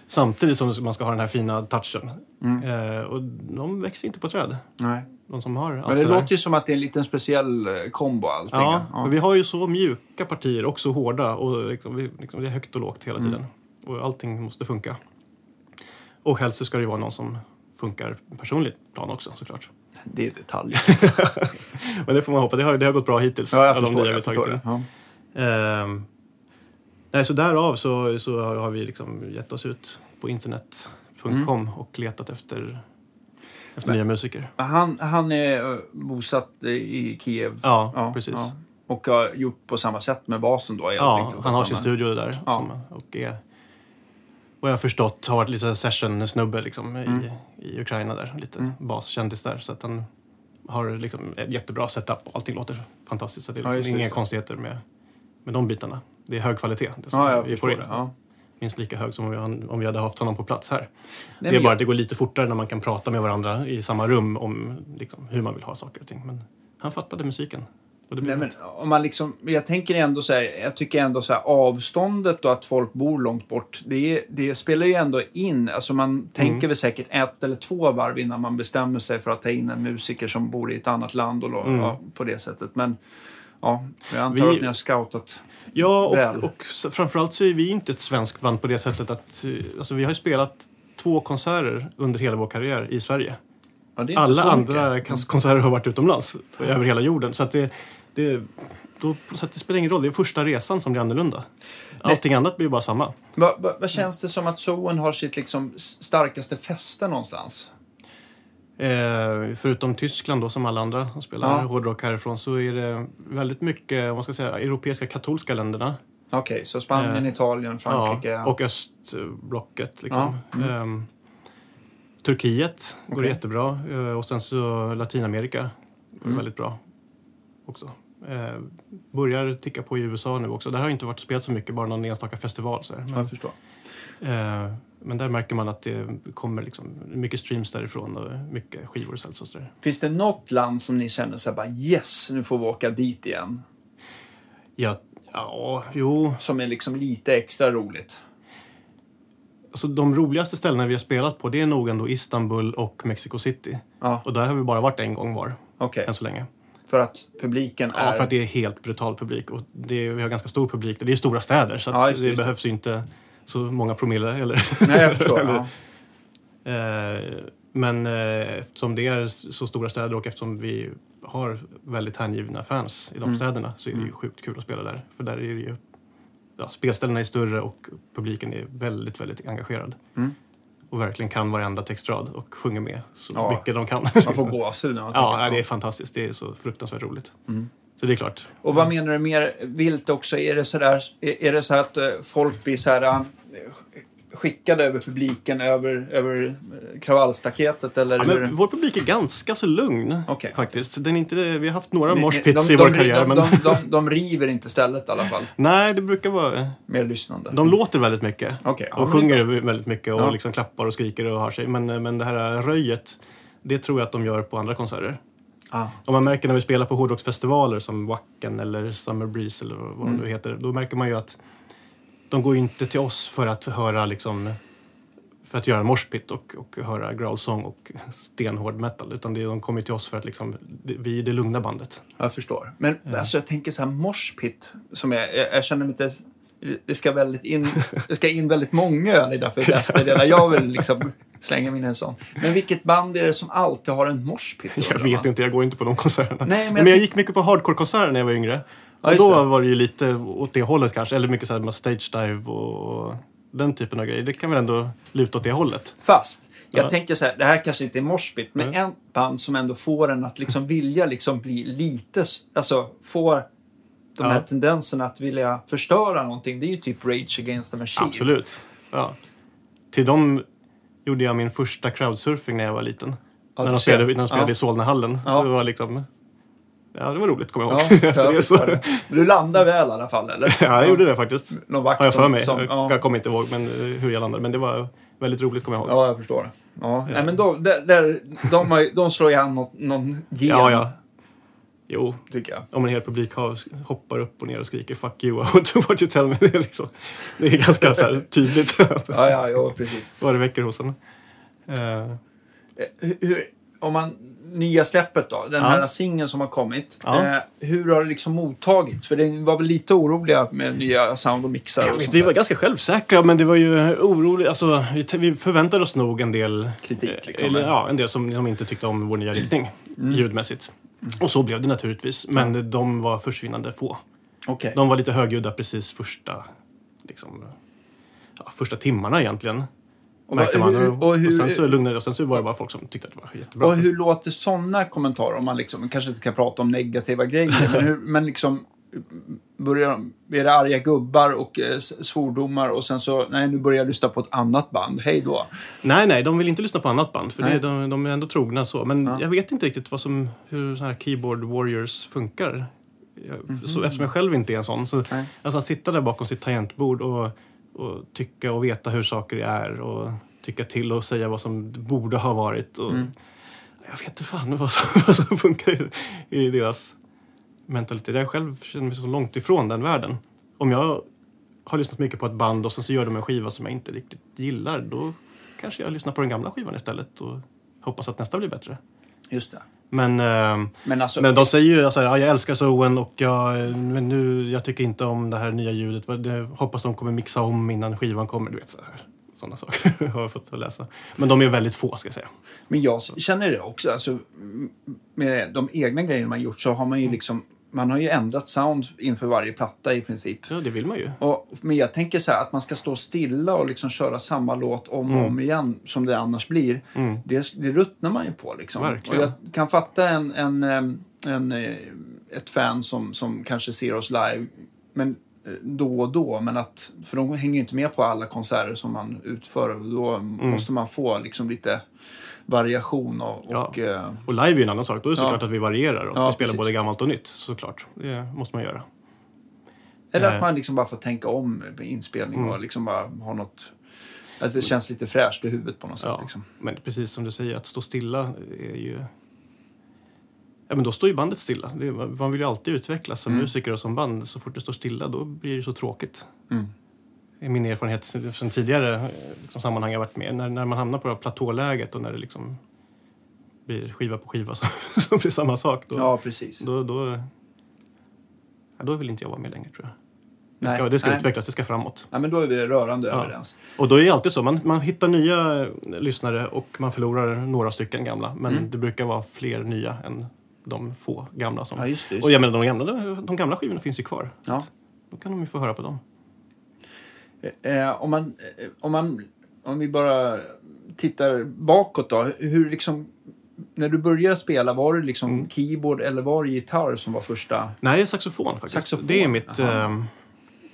Samtidigt som man ska ha den här fina touchen. Mm. Eh, och de växer inte på träd. Nej. De som har Men det där. låter ju som att det är en liten speciell eh, kombo allting. Ja, och vi har ju så mjuka partier och så hårda. Och liksom, vi, liksom, det är högt och lågt hela tiden. Och allting måste funka. Och helst så ska det ju vara någon som funkar personligt plan också såklart. Det är detaljer. Men det får man hoppas. Det har, det har gått bra hittills. Ja, jag förstår, jag förstår det. Ja. Ehm, nej, så därav så, så har vi liksom gett oss ut på internet.com och letat efter, efter Men- nya musiker. Han, han är eh, bosatt i Kiev. Ja, precis. ja. Och har gjort på samma sätt med basen då? Ja, han har sin studio där. Ja. Som, och är, vad jag har förstått har varit lite session-snubbe liksom, Mm. i, i Ukraina där. Lite baskändis där. Så att han har liksom ett jättebra setup och allting låter fantastiskt. Så det är Ja, liksom just det, inga just konstigheter med, med de bitarna. Det är hög kvalitet. Det som Ja, vi får in. det. Ja. Minst lika hög som om vi, om vi hade haft honom på plats här. Nej, det är bara jag- att det går lite fortare när man kan prata med varandra i samma rum om liksom, hur man vill ha saker och ting. Men han fattade musiken. Och Nej, men om man liksom, jag tänker ändå så här, jag tycker ändå så här avståndet och att folk bor långt bort, det, det spelar ju ändå in. Alltså man tänker Mm. väl säkert ett eller två varv innan man bestämmer sig för att ta in en musiker som bor i ett annat land och, Mm. ja, på det sättet. Men ja, jag antar Vi- att ni har scoutat. Ja, väl. och, och s- framförallt så är vi inte ett svenskt band på det sättet att... eh, Alltså, vi har ju spelat två konserter under hela vår karriär i Sverige. Ja, Alla andra mycket. kons- konserter har varit utomlands, över hela jorden. Så att det, det, då, så det spelar ingen roll, det är första resan som blir annorlunda. Allting annat blir bara samma. Vad, vad, vad känns det som att Soen har sitt liksom starkaste fäste någonstans? Eh, förutom Tyskland då, som alla andra som spelar Ja. hårdrock härifrån, så är det väldigt mycket, vad ska jag säga, europeiska katolska länderna. Okej, så Spanien, Eh, Italien, Frankrike. Ja, och östblocket liksom. Ja, mm. Ehm, Turkiet går Okej. jättebra eh, och sen så Latinamerika går Mm. väldigt bra också. Eh, börjar ticka på i USA nu också. Där har inte varit spelat så mycket, bara någon enstaka festival. Så här. Men, Jag förstår. eh, men där märker man att det kommer liksom mycket streams därifrån och mycket skivor säljs och sådär. Finns det något land som ni känner så här bara yes, nu får vi åka dit igen? Ja, ja, jo. Som är liksom lite extra roligt. Alltså, de roligaste ställena vi har spelat på det är nog ändå Istanbul och Mexico City. Ja, Och där har vi bara varit en gång var, okej. än så länge. För att publiken Ja, är... för att det är helt brutal publik. Och det är, vi har ganska stor publik. Det är stora städer så Ja, just det, just behövs inte så många promille. Eller, Nej, jag förstår. ja. Eh, Men eh, eftersom det är så stora städer och eftersom vi har väldigt hängivna fans i de Mm. städerna så är det ju sjukt kul att spela där. För där är det ju... Ja, spelställena är större och publiken är väldigt, väldigt engagerad. Mm. Och verkligen kan varenda textrad och sjunger med så Ja. mycket de kan. Man får gåshud när man ja, på det är fantastiskt. Det är så fruktansvärt roligt. Mm. Så det är klart. Och vad menar du mer vilt också? Är det, sådär, är är det så att eh, folk blir så här, eh, skickade över publiken över, över eh, kravallstaketet? Eller Ja, men vår publik är ganska så lugn Okej. faktiskt. Den är inte, vi har haft några de- i vår de- karriär. De, men... de, de, de river inte stället i alla fall. Nej, det brukar vara... Mer lyssnande. De låter väldigt mycket. Okej, ja, och det sjunger väldigt mycket och Ja. liksom klappar och skriker och har sig. Men, men det här röjet, det tror jag att de gör på andra konserter. Ah. Om man märker när vi spelar på hårdrocksfestivaler som Wacken eller Summer Breeze eller vad Mm. de nu heter. Då märker man ju att de går ju inte till oss för att höra liksom för att göra en moshpit och, och höra growlsång och stenhård metal. Utan det, de kommer till oss för att liksom, vi är det lugna bandet. Jag förstår. Men alltså, jag tänker så här moshpit. Som jag, jag, jag känner mig inte... Det ska, väldigt in, det ska in väldigt många öl i därför bästa delar. Jag vill liksom slänga min en sån. Men vilket band är det som alltid har en moshpit? Jag vet man? inte, jag går inte på de konserterna. Nej, men men jag jag, gick mycket på hardcore-konserter när jag var yngre. Ja, och då det. var det ju lite åt det hållet kanske. Eller mycket så här med stage dive och, den typen av grejer. Det kan väl ändå luta åt det hållet. Fast, jag Ja. tänker så här, det här kanske inte är moshpit, men en band som ändå får en att liksom vilja liksom bli lite, alltså få de här Ja. tendenserna att vilja förstöra någonting. Det är ju typ Rage Against the Machine. Absolut. Ja. Till dem gjorde jag min första crowdsurfing när jag var liten. Ja, när de spelade, när de spelade i Solnahallen. Ja. Det var liksom... Ja, det var roligt kommer jag Ja, ihåg. jag Efter det så... det. Du landar väl i alla fall, eller? Ja, jag gjorde det faktiskt. Någon vakt Har jag för mig. Som, ja. jag kommer inte ihåg men, eh, hur jag landade. Men det var väldigt roligt kommer jag ihåg. ja, jag förstår det. Ja. Nej, men då, där, där, de, har, de slår ju an något, någon gen, Ja, ja. Jo, tycker jag. om en hel publik har, hoppar upp och ner och skriker 'fuck you, I want to what you tell me' det är, liksom, det är ganska så här, tydligt Ja, ja, ja precis. vad det väcker hos en. Eh, Eh, Hur, hur, om man, nya släppet då, den Ja. här singeln som har kommit. Ja. Eh, hur har det liksom mottagits? För det var väl lite oroliga med nya sound och mixar och vi var ganska självsäkra men det var ju oroligt. Alltså, vi, förväntade oss nog en del Kritik, eh, liksom. Eller, ja, en del som, som inte tyckte om vår nya riktning Mm. ljudmässigt. Och så blev det naturligtvis. Men de var försvinnande få. Okej. De var lite högljudda precis första, liksom, ja, första timmarna egentligen. Och märkte man. hur- Och, och hur- sen så lugnade och sen så var det bara folk som tyckte att det var jättebra. Och hur låter sådana kommentarer? Om man liksom, kanske inte kan prata om negativa grejer, men, hur, men liksom börjar de, är det arga gubbar och eh, svordomar och sen så, nej nu börjar jag lyssna på ett annat band, hej då. Nej, nej, de vill inte lyssna på annat band för det, de, de är ändå trogna så. Men Ja. jag vet inte riktigt vad som, hur så här keyboard warriors funkar. Jag, Mhm. så, eftersom jag själv inte är en sån. Så, Nej. alltså att sitta där bakom sitt tangentbord och, och tycka och veta hur saker är och tycka till och säga vad som borde ha varit. Och, Mm. Jag vet inte fan vad som, vad som funkar i, i deras mentalitet. Jag själv känner mig så långt ifrån den världen. Om jag har lyssnat mycket på ett band och sen så gör de en skiva som jag inte riktigt gillar, då kanske jag lyssnar på den gamla skivan istället och hoppas att nästa blir bättre. Just det. Men, ehm, Men alltså, men de säger ju så här, ja, jag älskar Zoen och jag, men nu, jag tycker inte om det här nya ljudet. Det- hoppas de kommer mixa om innan skivan kommer. Du vet, så här. Sådana saker har jag fått att läsa. Men de är väldigt få, ska jag säga. Men jag känner det också. Alltså, med de egna grejerna man gjort så har man ju liksom... Man har ju ändrat sound inför varje platta i princip. Ja, det vill man ju. Och, men jag tänker så här att man ska stå stilla och liksom köra samma låt om och om igen som det annars blir. Mm. Det, det ruttnar man ju på liksom. Verkligen. Och jag kan fatta en, en, em, en, eh, ett fan som, som kanske ser oss live men eh, då och då. Men att, för de hänger ju inte med på alla konserter som man utför. Och då Mm. måste man få liksom lite variation och, Ja. och eh, Och live är ju en annan sak. Då är det Ja. såklart att vi varierar och Ja, vi spelar precis. både gammalt och nytt såklart. Det måste man göra. Eller att Eh. man liksom bara får tänka om med inspelning Mm. och liksom bara ha något... Att det känns lite fräscht i huvudet på något sätt. Ja. Liksom. Men precis som du säger, att stå stilla är ju... Ja, men då står ju bandet stilla. Det, man vill ju alltid utvecklas som Mm. musiker och som band. Så fort det står stilla, då blir det så tråkigt. Mm. Är min erfarenhet sen tidigare eh, liksom, sammanhang jag varit med. När, när man hamnar på det här platåläget och när det liksom blir skiva på skiva som, som blir samma sak. Då, Ja, precis. då, då, ja, då vill inte jag vara med längre tror jag. Det Nej, ska, det ska nej. utvecklas, det ska framåt. Ja, men då är vi rörande Ja. överens. Och då är det alltid så, man, man hittar nya lyssnare och man förlorar några stycken gamla. Men Mm. det brukar vara fler nya än de få gamla som... Ja, just det. Just och jag menar, de gamla, de, de gamla skivorna finns ju kvar. Ja. Då kan de ju få höra på dem. Eh, om, man, eh, om, man, om vi bara tittar bakåt då. Hur liksom, när du började spela, var det liksom Mm. keyboard eller var det gitarr som var första? Nej, saxofon faktiskt. Saxofon, Det är mitt... ehm,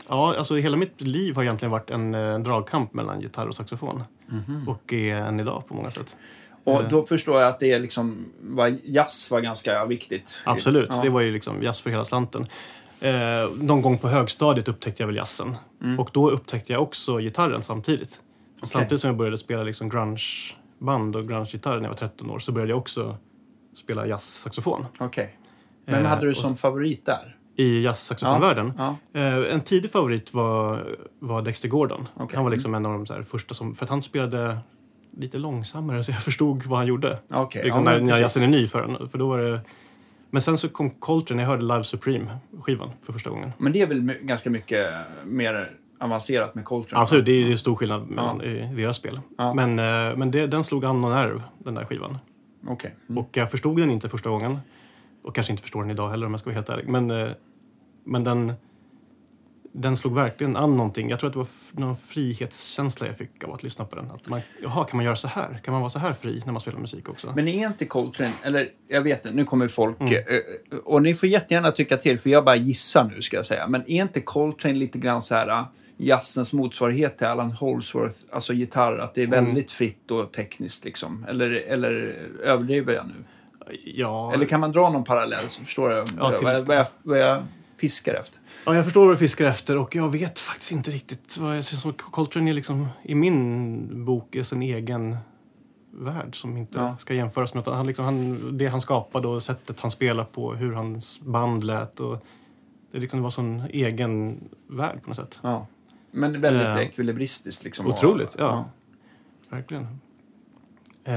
ja, alltså hela mitt liv har egentligen varit en eh, dragkamp mellan gitarr och saxofon. Och är än idag på många sätt. Och Eh. då förstår jag att det är liksom, var, jazz var ganska viktigt. Absolut, Ja. det var ju liksom jazz för hela slanten. Eh, någon gång på högstadiet upptäckte jag väl jazzen. Mm. Och då upptäckte jag också gitarren samtidigt. Samtidigt som jag började spela liksom grungeband och grungegitarr när jag var 13 år så började jag också spela jazzsaxofon. Okej. Men Eh, hade du som favorit där? I jazzsaxofonvärlden. Ja. Eh, en tidig favorit var, var Dexter Gordon. Okej. Han var liksom en av de här första som... För att han spelade lite långsammare så jag förstod vad han gjorde. Okej. liksom ja, när, när jazzen är ny för. För då var det... Men sen så kom Coltrane, jag hörde Live Supreme-skivan för första gången. Men det är väl ganska mycket mer avancerat med Coltrane? Absolut, det är ju stor skillnad mellan i deras spel. Ja. Men, eh, men det, den slog an och nerv, den där skivan. Okej. Och jag förstod den inte första gången. Och kanske inte förstår den idag heller om jag ska vara helt ärlig. Men, eh, men den, den slog verkligen an någonting. Jag tror att det var någon frihetskänsla jag fick av att lyssna på den. Att man, jaha, kan man göra så här? Kan man vara så här fri när man spelar musik också? Men är inte Coltrane, eller jag vet inte, nu kommer folk... Mm. eh, Och ni får jättegärna tycka till, för jag bara gissar nu ska jag säga. Men är inte Coltrane lite grann så här eh, jazzens motsvarighet till Alan Holdsworth, alltså gitarr, att det är Mm. väldigt fritt och tekniskt liksom? Eller, eller överdriver jag nu? ja, Eller kan man dra någon parallell så förstår jag Ja, till- vad, jag, vad jag fiskar efter? Ja, jag förstår vad du fiskar efter och jag vet faktiskt inte riktigt. Vad jag känns Coltrane är liksom, i min bok är sin egen värld som inte Ja. ska jämföras med något. Han, liksom, han, det han skapade och sättet han spelar på, hur hans band lät. Och det, liksom, var sån egen värld på något sätt. Ja. Men väldigt Eh, ekvilibristiskt liksom. otroligt, Och- ja. Verkligen. Eh,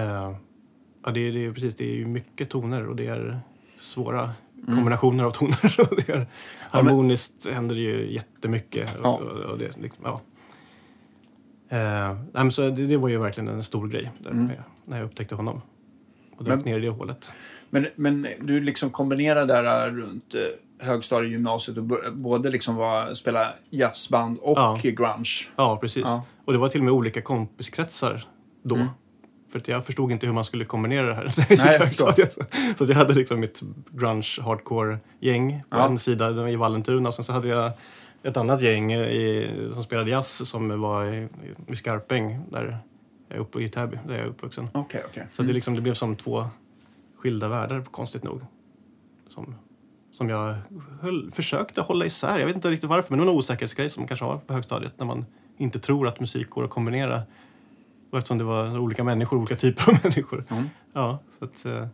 ja, det, är- det är precis. Det är ju mycket toner och det är svåra kombinationer av toner. det är, men- harmoniskt händer det ju jättemycket. Ja. Och, och det, liksom, ja. eh, nej, men så det, det var ju verkligen en stor grej där, Mm. när jag- upptäckte honom. Och dök Men- ner i det hålet. Men, men du liksom kombinerar där runt eh, högstadiet, gymnasiet och både liksom var, spela jazzband och Ja. grunge. Ja, precis. Ja. Och det var till och med olika kompiskretsar då. Mm. För jag förstod inte hur man skulle kombinera det här. Nej, så jag hade liksom mitt grunge hardcore-gäng på Ja. en sida i Vallentuna och sen så hade jag ett annat gäng i, som spelade jazz som var i, i Skarpäng där jag är uppe i Täby, där jag är uppvuxen. Okej, okej. Så det, liksom, det blev som två skilda världar, konstigt nog. Som, som jag höll, försökte hålla isär. Jag vet inte riktigt varför, men det var en osäkerhetsgrej som man kanske har på högstadiet när man inte tror att musik går att kombinera. Och eftersom det var olika människor, olika typer av människor. Mm. Ja, så att, eh,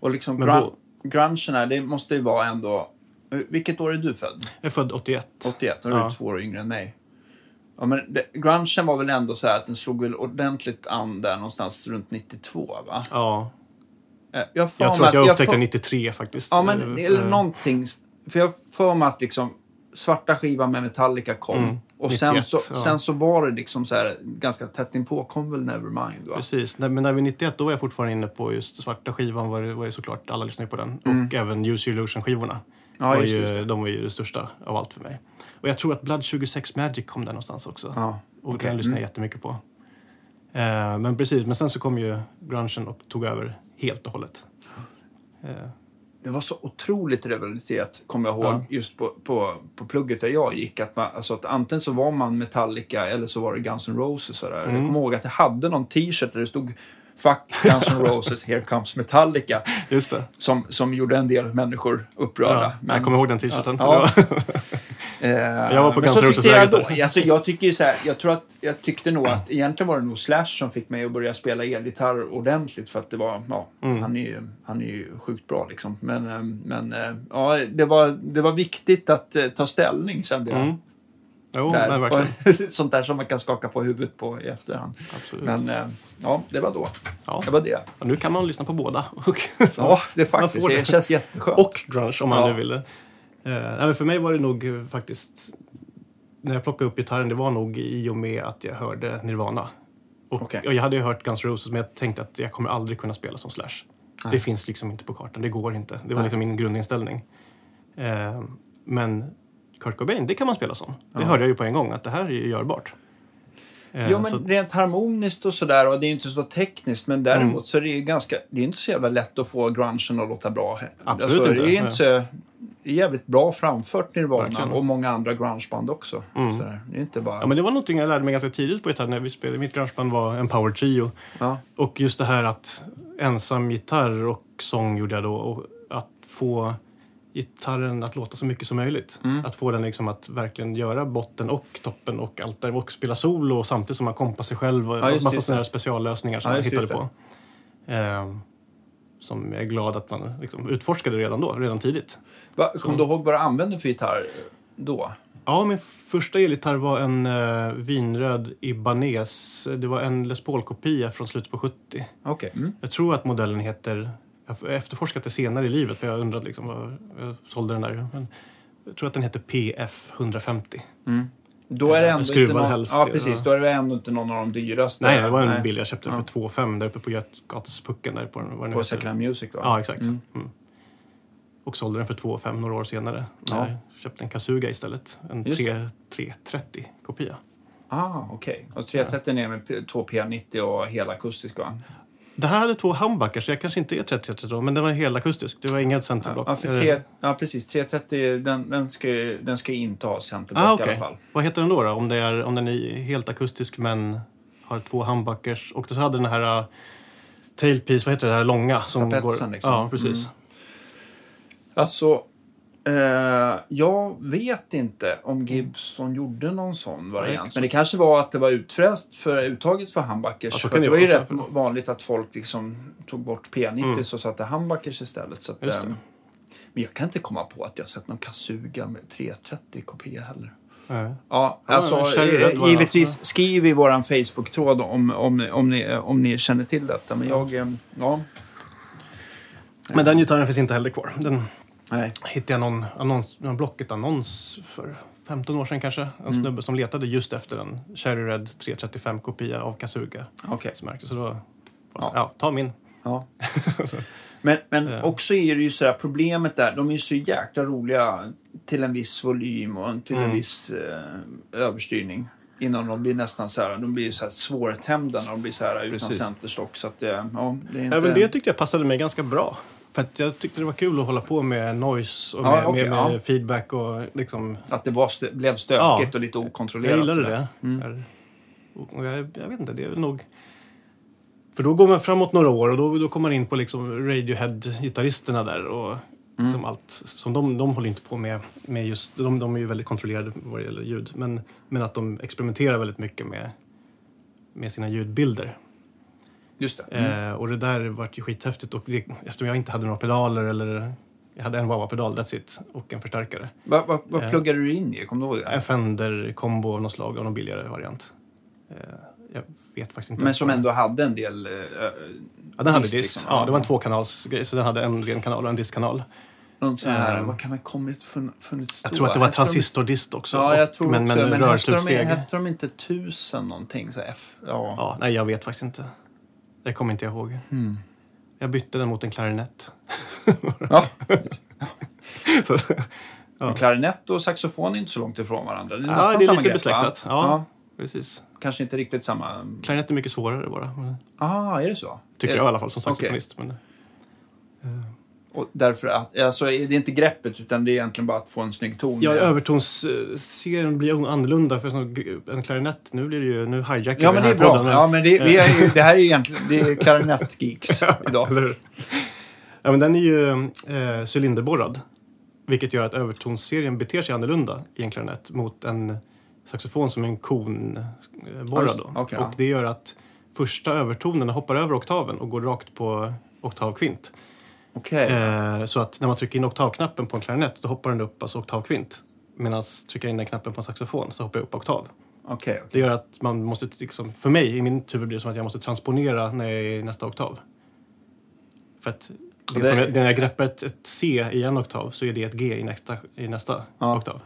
Och liksom grun, grungen här, det måste ju vara ändå... eh, Vilket år är du född? jag är född 81. 81, då är du Ja. två år yngre än mig. Ja, men det, grungen var väl ändå så här att den slog väl ordentligt an där någonstans runt 92, va? Ja, Eh, Jag, jag tror att jag får- upptäckte 93 faktiskt. Ja, men eller någonting. För jag för mig att liksom svarta skivan med Metallica kom. Mm, och sen, 91, så, ja. sen så var det liksom så här ganska tätt inpå kom väl Nevermind va? Precis, men när vi var 91 då var jag fortfarande inne på just svarta skivan var, det- var ju såklart, alla lyssnade på den. Och även Use Your Illusion-skivorna. Ja, var just, ju, just. De var ju det största av allt för mig. Och jag tror att Blood 26 Magic kom där någonstans också. Ja, Och okej. den lyssnade jag Mm. jättemycket på. Eh, men precis, men sen så kom ju grungen och tog över helt och hållet. Eh, Det var så otroligt revolutet, kommer jag ihåg, Ja. just på, på, på plugget där jag gick. Att man, alltså att antingen så var man Metallica eller så var det Guns N' Roses. Mm. Jag kommer ihåg att jag hade någon t-shirt där det stod Fuck Guns N' Roses, here comes Metallica. just det. Som, som gjorde en del människor upprörda. Ja, jag kommer ihåg den t-shirten. Ja. Eh, Jag var på jag då. Alltså, jag tycker ju så här, jag tror att jag tyckte nog att egentligen var det nog Slash som fick mig att börja spela elgitarr ordentligt för att det var, ja, Mm. han är ju, han är ju sjukt bra liksom. Men, eh, men eh, ja, det var, det var viktigt att ta ställning kände jag. Mm. Jo, där. men verkligen. Och Sånt där som man kan skaka på huvudet på i efterhand. Absolut. Men ja, det var då. Ja. Det var det. Och nu kan man lyssna på båda. Ja, det faktiskt. Det. känns jätteskönt. och grunge om man Ja. nu ville. Eh, nej, för mig var det nog eh, faktiskt, när jag plockade upp gitarren, det var nog i och med att jag hörde Nirvana. Och, Okej. och jag hade ju hört Guns N' Roses men jag tänkte att jag kommer aldrig kunna spela som Slash. Det finns liksom inte på kartan, det går inte. Det var Nej. liksom min grundinställning. Eh, men Kurt Cobain, det kan man spela som. Det Ja. hörde jag ju på en gång att det här är ju görbart. Eh, Jo, men så- rent harmoniskt och sådär, och det är inte så tekniskt, men däremot Mm. så är det ju ganska, det är inte så jävla lätt att få grungen att låta bra. Alltså, Absolut inte, Det är nej. inte så, det är jävligt bra framfört Nirvana Verkligen. och många andra grungeband också. Mm. Sådär. Det är inte bara... Ja, men det var någonting jag lärde mig ganska tidigt på gitarr när vi spelade. Mitt grungeband var en power trio. Ja. Och just det här att ensam gitarr och sång gjorde jag då. Och att få gitarren att låta så mycket som möjligt. Mm. Att få den liksom att verkligen göra botten och toppen och allt där. Och spela solo samtidigt som man kompar sig själv. Och Ja, massa sådana speciallösningar som Ja, man hittade på. Ehm, som jag är glad att man liksom utforskade redan då, redan tidigt. Va, kom du ihåg vad du använde för gitarr då? Ja, min första elgitarr var en uh, vinröd Ibanez. Det var en Les Paul-kopia från slutet på 70. Okej. Mm. Jag tror att modellen heter... Jag har efterforskat det senare i livet för jag undrat liksom vad jag sålde den där. Men jag tror att den heter PF 150. Då är det Ja, ändå inte någon, häls, Ja, precis. ja. Då är det ändå inte någon av de dyraste. Nej, det var en Nej. bil jag köpte Ja. för 2 5 där uppe på Götgatspucken där på den. Den På Hand Music va? Ja, exakt. Mm. Mm. Och sålde den för 2 5 några år senare. Ja. Jag köpte en Kasuga istället. En Just 3, 330-kopia. Ah, okej. Och 330 är med P- två P90 och helakustisk va? Det här hade två humbuckers, så jag kanske inte är 30 då, men den var helakustisk. Det var inget centerblock. Ja, för tre, ja precis. 330 den, den, ska, den ska inte ha centerblock Ah, i okej. alla fall. Vad heter den då, då? Om, det är, om den är helt akustisk men har två humbuckers. Och så hade den här uh, tailpiece, vad heter det här långa? Som Trapetsen, går, liksom. Ja, precis. Mm. Alltså, eh, jag vet inte om Gibson gjorde någon sån variant. Nej, Men det kanske var att det var utfräst för uttaget för humbuckers. Ja, så för kan att det var ju rätt vanligt att folk liksom tog bort P90 Mm. och satte humbuckers istället. Så att, eh, men jag kan inte komma på att jag sett någon Kasuga med 330 kopia heller. Nej. Ja, Ja, alltså, Red eh, givetvis också. skriv i vår Facebook-tråd om, om, om, ni, om ni känner till detta. Men jag, eh, ja. Men den gitarren finns inte heller kvar. Den Nej. hittade jag någon, annons, någon Blocket-annons för 15 år sedan kanske. En Mm. snubbe som letade just efter en Cherry Red 335-kopia av Kasuga. Okej. Som märkte, så då Ja. ja. ta min. Ja. Men, men Ja. också är det ju sådär, problemet där, de är ju så jäkla roliga till en viss volym och till en Mm. viss eh, överstyrning. Innan de blir nästan så här, de blir så här svårtämda när de blir så här utan Precis. centerstock. Så att, eh, ja, det är inte... Även det tyckte jag passade mig ganska bra. För att jag tyckte det var kul att hålla på med noise och Ja, med, okej, med, med ja. feedback och liksom... Att det var stö- blev stökigt Ja. och lite okontrollerat. Jag gillade sådär. det. Mm. Och jag, jag vet inte, det är nog... För då går man framåt några år och då, då kommer man in på liksom Radiohead-gitarristerna där och Mm. liksom allt. Som de, de håller inte på med, med just... De, de är ju väldigt kontrollerade vad det gäller ljud. Men, men att de experimenterar väldigt mycket med, med sina ljudbilder. Just det. Mm. Eh, och det där vart ju skithäftigt. Och det, eftersom jag inte hade några pedaler eller... Jag hade en wah-wah-pedal, that's it. Och en förstärkare. Vad vad- vad eh, pluggade du in i? Kommer du ihåg det? En Fender-kombo av något slag, av någon billigare variant. Eh, jag vet faktiskt inte. Men som ändå hade en del... Eh, Ja, den hade disk, liksom. Ja, det var en tvåkanalsgrej, så den hade en ren kanal och en diskkanal. någon sån här, Ehm, vad kan det kommit fun- funnits Jag då? tror att det var transistordist också. Ja, jag och- tror men, också men, Men hette de, hette de inte tusen någonting? Så F? Ja. Ja, nej, jag vet faktiskt inte. Det kommer inte jag ihåg. Mm. Jag bytte den mot en klarinett. ja. Så- Men Klarinett och saxofon är inte så långt ifrån varandra. Det är Ja, nästan det är lite grepp, besläktat. Va? Ja. Precis. Kanske inte riktigt samma... Klarinett är mycket svårare bara. Ah, är det så? Tycker är jag i det? alla fall som saxofonist. Men, Och därför att, alltså, det är inte greppet utan det är egentligen bara att få en snygg ton. ja, övertonsserien blir annorlunda för en klarinett. Nu blir det ju, nu hijackar Ja, vi men den det här är bra. podden. Ja, men det, vi är ju, det här är ju egentligen det är klarinettgeeks idag. Eller? Ja, men den är ju eh, cylinderborrad. Vilket gör att övertonsserien beter sig annorlunda i en klarinett mot en saxofon som är en konborrad. Då. okej, och det gör att första övertonerna hoppar över oktaven och går rakt på oktavkvint. Okej. Eh, så att när man trycker in oktavknappen på en klarinett då hoppar den upp alltså oktavkvint. medan trycka in den knappen på en saxofon så hoppar jag upp oktav. Okej, okej. Det gör att man måste, liksom, för mig i min huvud blir det som att jag måste transponera när jag är i nästa oktav. För att det det- jag, när jag greppar ett, ett C i en oktav så är det ett G i nästa, i nästa Ja. oktav.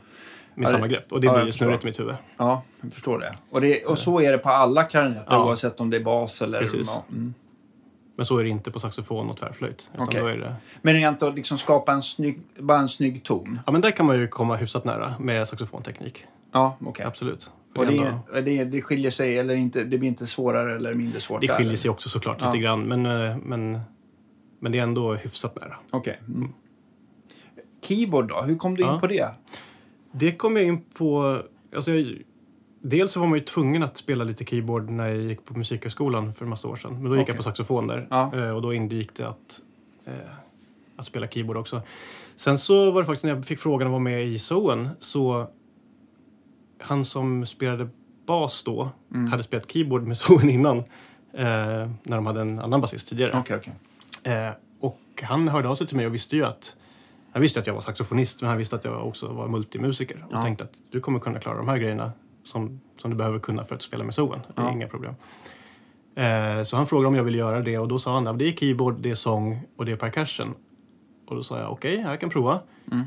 Med Ja, samma grepp. Och det ja, blir jag snurrigt i mitt huvud. Ja, jag förstår det. Och, det. och så är det på alla klarinetter Ja. oavsett om det är bas eller... Precis. Mm. Men så är det inte på saxofon och tvärflöjt. Utan Okej. då är det, Men rent att liksom skapa en snygg, bara en snygg ton. ja, men där kan man ju komma hyfsat nära med saxofonteknik. Ja, okej. Absolut. För Och det, ändå, det, det skiljer sig, eller inte, det blir inte svårare eller mindre svårt det där, skiljer eller? sig också såklart Ja. lite grann. Men, eh, men, men det är ändå hyfsat nära. Okej. Mm. Keyboard då? Hur kom du in Ja. på det? Det kom jag in på... Alltså jag, dels så var man ju tvungen att spela lite keyboard när jag gick på musikhögskolan för en massa år sedan. Men då gick Okej. jag på saxofon där. Ja. Eh, Och då ingick det att, eh, att spela keyboard också. Sen så var det faktiskt när jag fick frågan att vara med i Zoen så han som spelade bas då Mm. hade spelat keyboard med Zoen innan. Eh, när de hade en annan basist tidigare. Okej, okej. Eh, och han hörde av sig till mig och visste ju att han visste att jag var saxofonist men han visste att jag också var multimusiker. Och Ja. tänkte att du kommer kunna klara de här grejerna som, som du behöver kunna för att spela med är Ja. inga problem. Eh, så han frågade om jag ville göra det och då sa han att det är keyboard, det är sång och det är percussion. Och då sa jag okej, jag kan prova. Mm.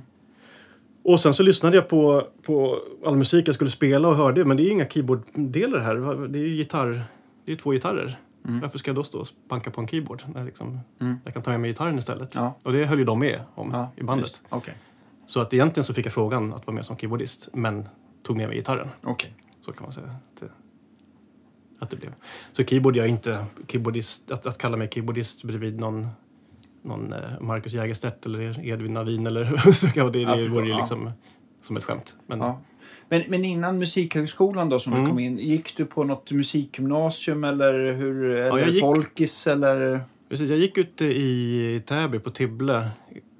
Och sen så lyssnade jag på, på all musik jag skulle spela och hörde men det är inga keyboarddelar här. Det är ju gitarr, det är två gitarrer. Mm. Varför ska jag då stå och banka på en keyboard? När liksom, Mm. Jag kan ta med mig gitarren istället. Ja. Och det höll ju de med om Ja, i bandet. just. Okej. Så att egentligen så fick jag frågan att vara med som keyboardist men tog med mig gitarren. Okej. Så kan man säga att det, att det blev. Så keyboard, jag inte keyboardist. Att, att kalla mig keyboardist bredvid någon, någon eh, Marcus Jägerstedt eller Edvin Navin eller så kan det, det vore ju ja. liksom som ett skämt. Men Ja. Men, men innan Musikhögskolan då som Mm. du kom in, gick du på något musikgymnasium eller hur? Eller jag gick- Folkis eller? precis, jag gick ute i Täby på Tibble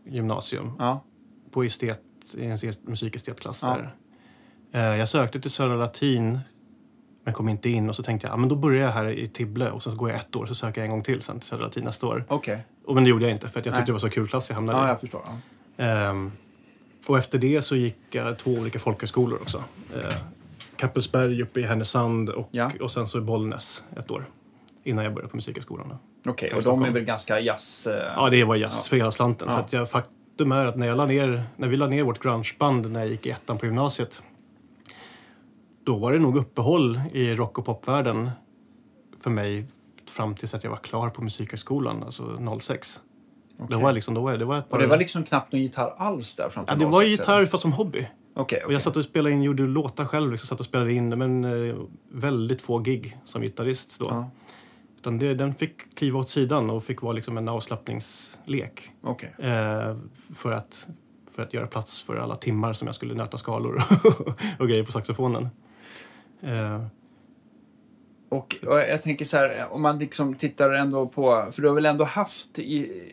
gymnasium Ja. på estet, i en musikestetklass Ja. där. Eh, Jag sökte till Södra Latin men kom inte in och så tänkte jag, ja, men då börjar jag här i Tibble och så går jag ett år så söker jag en gång till sen till Södra Latin nästa år. Och men det gjorde jag inte för jag Nej. tyckte det var så kul klass jag hamnade Ja, i. jag förstår. Ja. Ehm, och efter det så gick jag två olika folkhögskolor också. Eh, Kappelsberg uppe i Härnösand och, Ja. och sen så i Bollnäs ett år. Innan jag började på Musikhögskolan. Okej, i och de är väl ganska jazz... eh, Ja, det var jazz för hela slanten. Ja. Så att jag, faktum är att när, jag la ner, när vi la ner vårt grungeband när jag gick i ettan på gymnasiet då var det nog uppehåll i rock och popvärlden för mig fram tills att jag var klar på Musikhögskolan, alltså 06. okej. Det var liksom, då var det var ett par... Och det var liksom knappt någon gitarr alls där fram till ja, det var 06, gitarr eller? fast som hobby. Och okej. jag satt och spelade in, gjorde låtar själv, liksom, satt och spelade in men eh, väldigt få gig som gitarrist då. Ja, Utan det, den fick kliva åt sidan och fick vara liksom en avslappningslek. okej. Eh, för, att, för att göra plats för alla timmar som jag skulle nöta skalor och grejer på saxofonen. Eh, Och, och jag tänker så här, om man liksom tittar ändå på... För du har väl ändå haft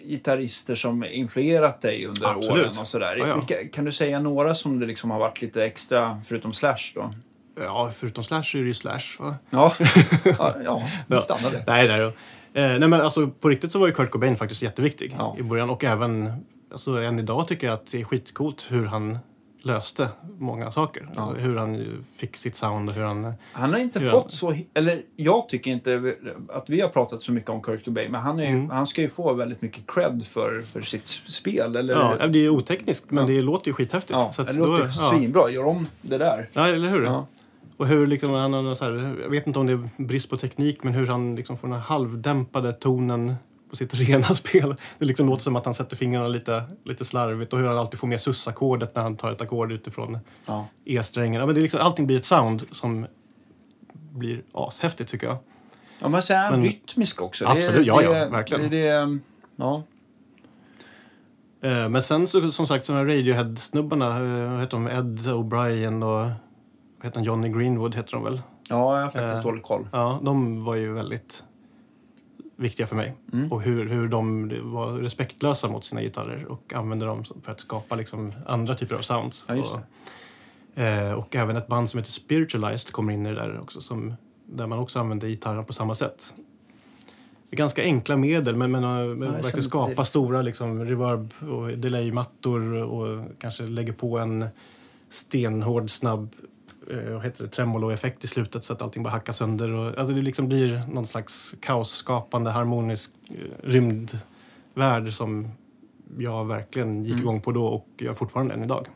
gitarrister som influerat dig under Absolut. åren och sådär. Ja, ja. Vilka, kan du säga några som det liksom har varit lite extra, förutom Slash då? ja, förutom Slash är det ju Slash. Va? Ja, ja, ja Ja. stannar det. Nej, nej, eh, nej, men alltså på riktigt så var ju Kurt Cobain faktiskt jätteviktig Ja. i början. Och även, alltså än idag tycker jag att det är skitcoolt hur han löste många saker. Ja. Hur han fick sitt sound och hur han... Han har inte fått så... Eller jag tycker inte att vi har pratat så mycket om Kurt Cobain, men han, är Mm. han ska ju få väldigt mycket cred för, för sitt spel. Eller, Ja, det är otekniskt men Ja. det låter ju skithäftigt. ja, Så det låter då- ja. svinbra. Gör om det där. Ja, eller hur? Ja. Och hur liksom, han har så här, jag vet inte om det är brist på teknik, men hur han liksom får den här halvdämpade tonen på sitt rena spel. Det liksom låter som att han sätter fingrarna lite, lite slarvigt och hur han alltid får med sus-ackordet när han tar ett ackord utifrån Ja. E-strängen. Ja, men det är liksom, allting blir ett sound som blir ashäftigt tycker jag. Ja, men sen är han rytmisk också. Absolut, ja, ja, det, verkligen. Det, det, ja. Eh, Men sen så, som sagt, sådana Radiohead-snubbarna, eh, vad heter de? Ed O'Brien och vad heter han? Johnny Greenwood heter de väl? ja, jag har faktiskt Eh, dålig koll. Ja, de var ju väldigt viktiga för mig. Mm. Och hur, hur de var respektlösa mot sina gitarrer och använde dem för att skapa liksom andra typer av sounds. Ja, och, eh, och även ett band som heter Spiritualized kommer in i det där också, som, där man också använder gitarren på samma sätt. Ganska enkla medel, men, men, men jag verkligen känner skapa det. stora liksom, reverb och delay-mattor och kanske lägger på en stenhård, snabb eh, vad heter det, tremolo-effekt i slutet så att allting bara hackar sönder. Och, alltså det liksom blir någon slags kaosskapande, harmonisk eh, rymdvärld som jag verkligen gick Mm. igång på då och gör fortfarande än idag.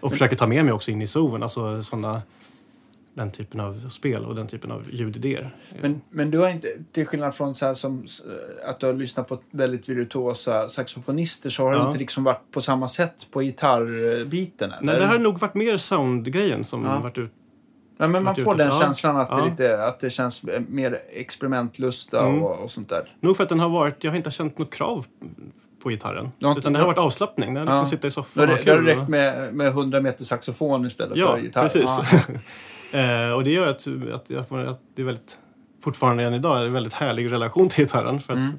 Och försöker ta med mig också in i zonen, alltså såna, den typen av spel och den typen av ljudidéer. Men, men du har inte, till skillnad från så här som eh, att du har lyssnat på väldigt virtuosa saxofonister så har du Ja. inte liksom varit på samma sätt på gitarrbiten? eller? Nej, det har nog varit mer soundgrejen som Ja. varit ut. ja, men man får den känslan att, det Ja. lite, att det känns mer experimentlusta Mm. och, och sånt där. Nog för att den har varit, jag har inte känt något krav på gitarren. Du har inte- utan det har varit avslappning. Det har liksom Ja. sitta i soffan det, har kul. det räckt med, med 100 meter saxofon istället Ja, för gitarr. precis. Eh, och det gör att, att, jag får, att det är väldigt, fortfarande än idag, en väldigt härlig relation till gitarren. För att Mm.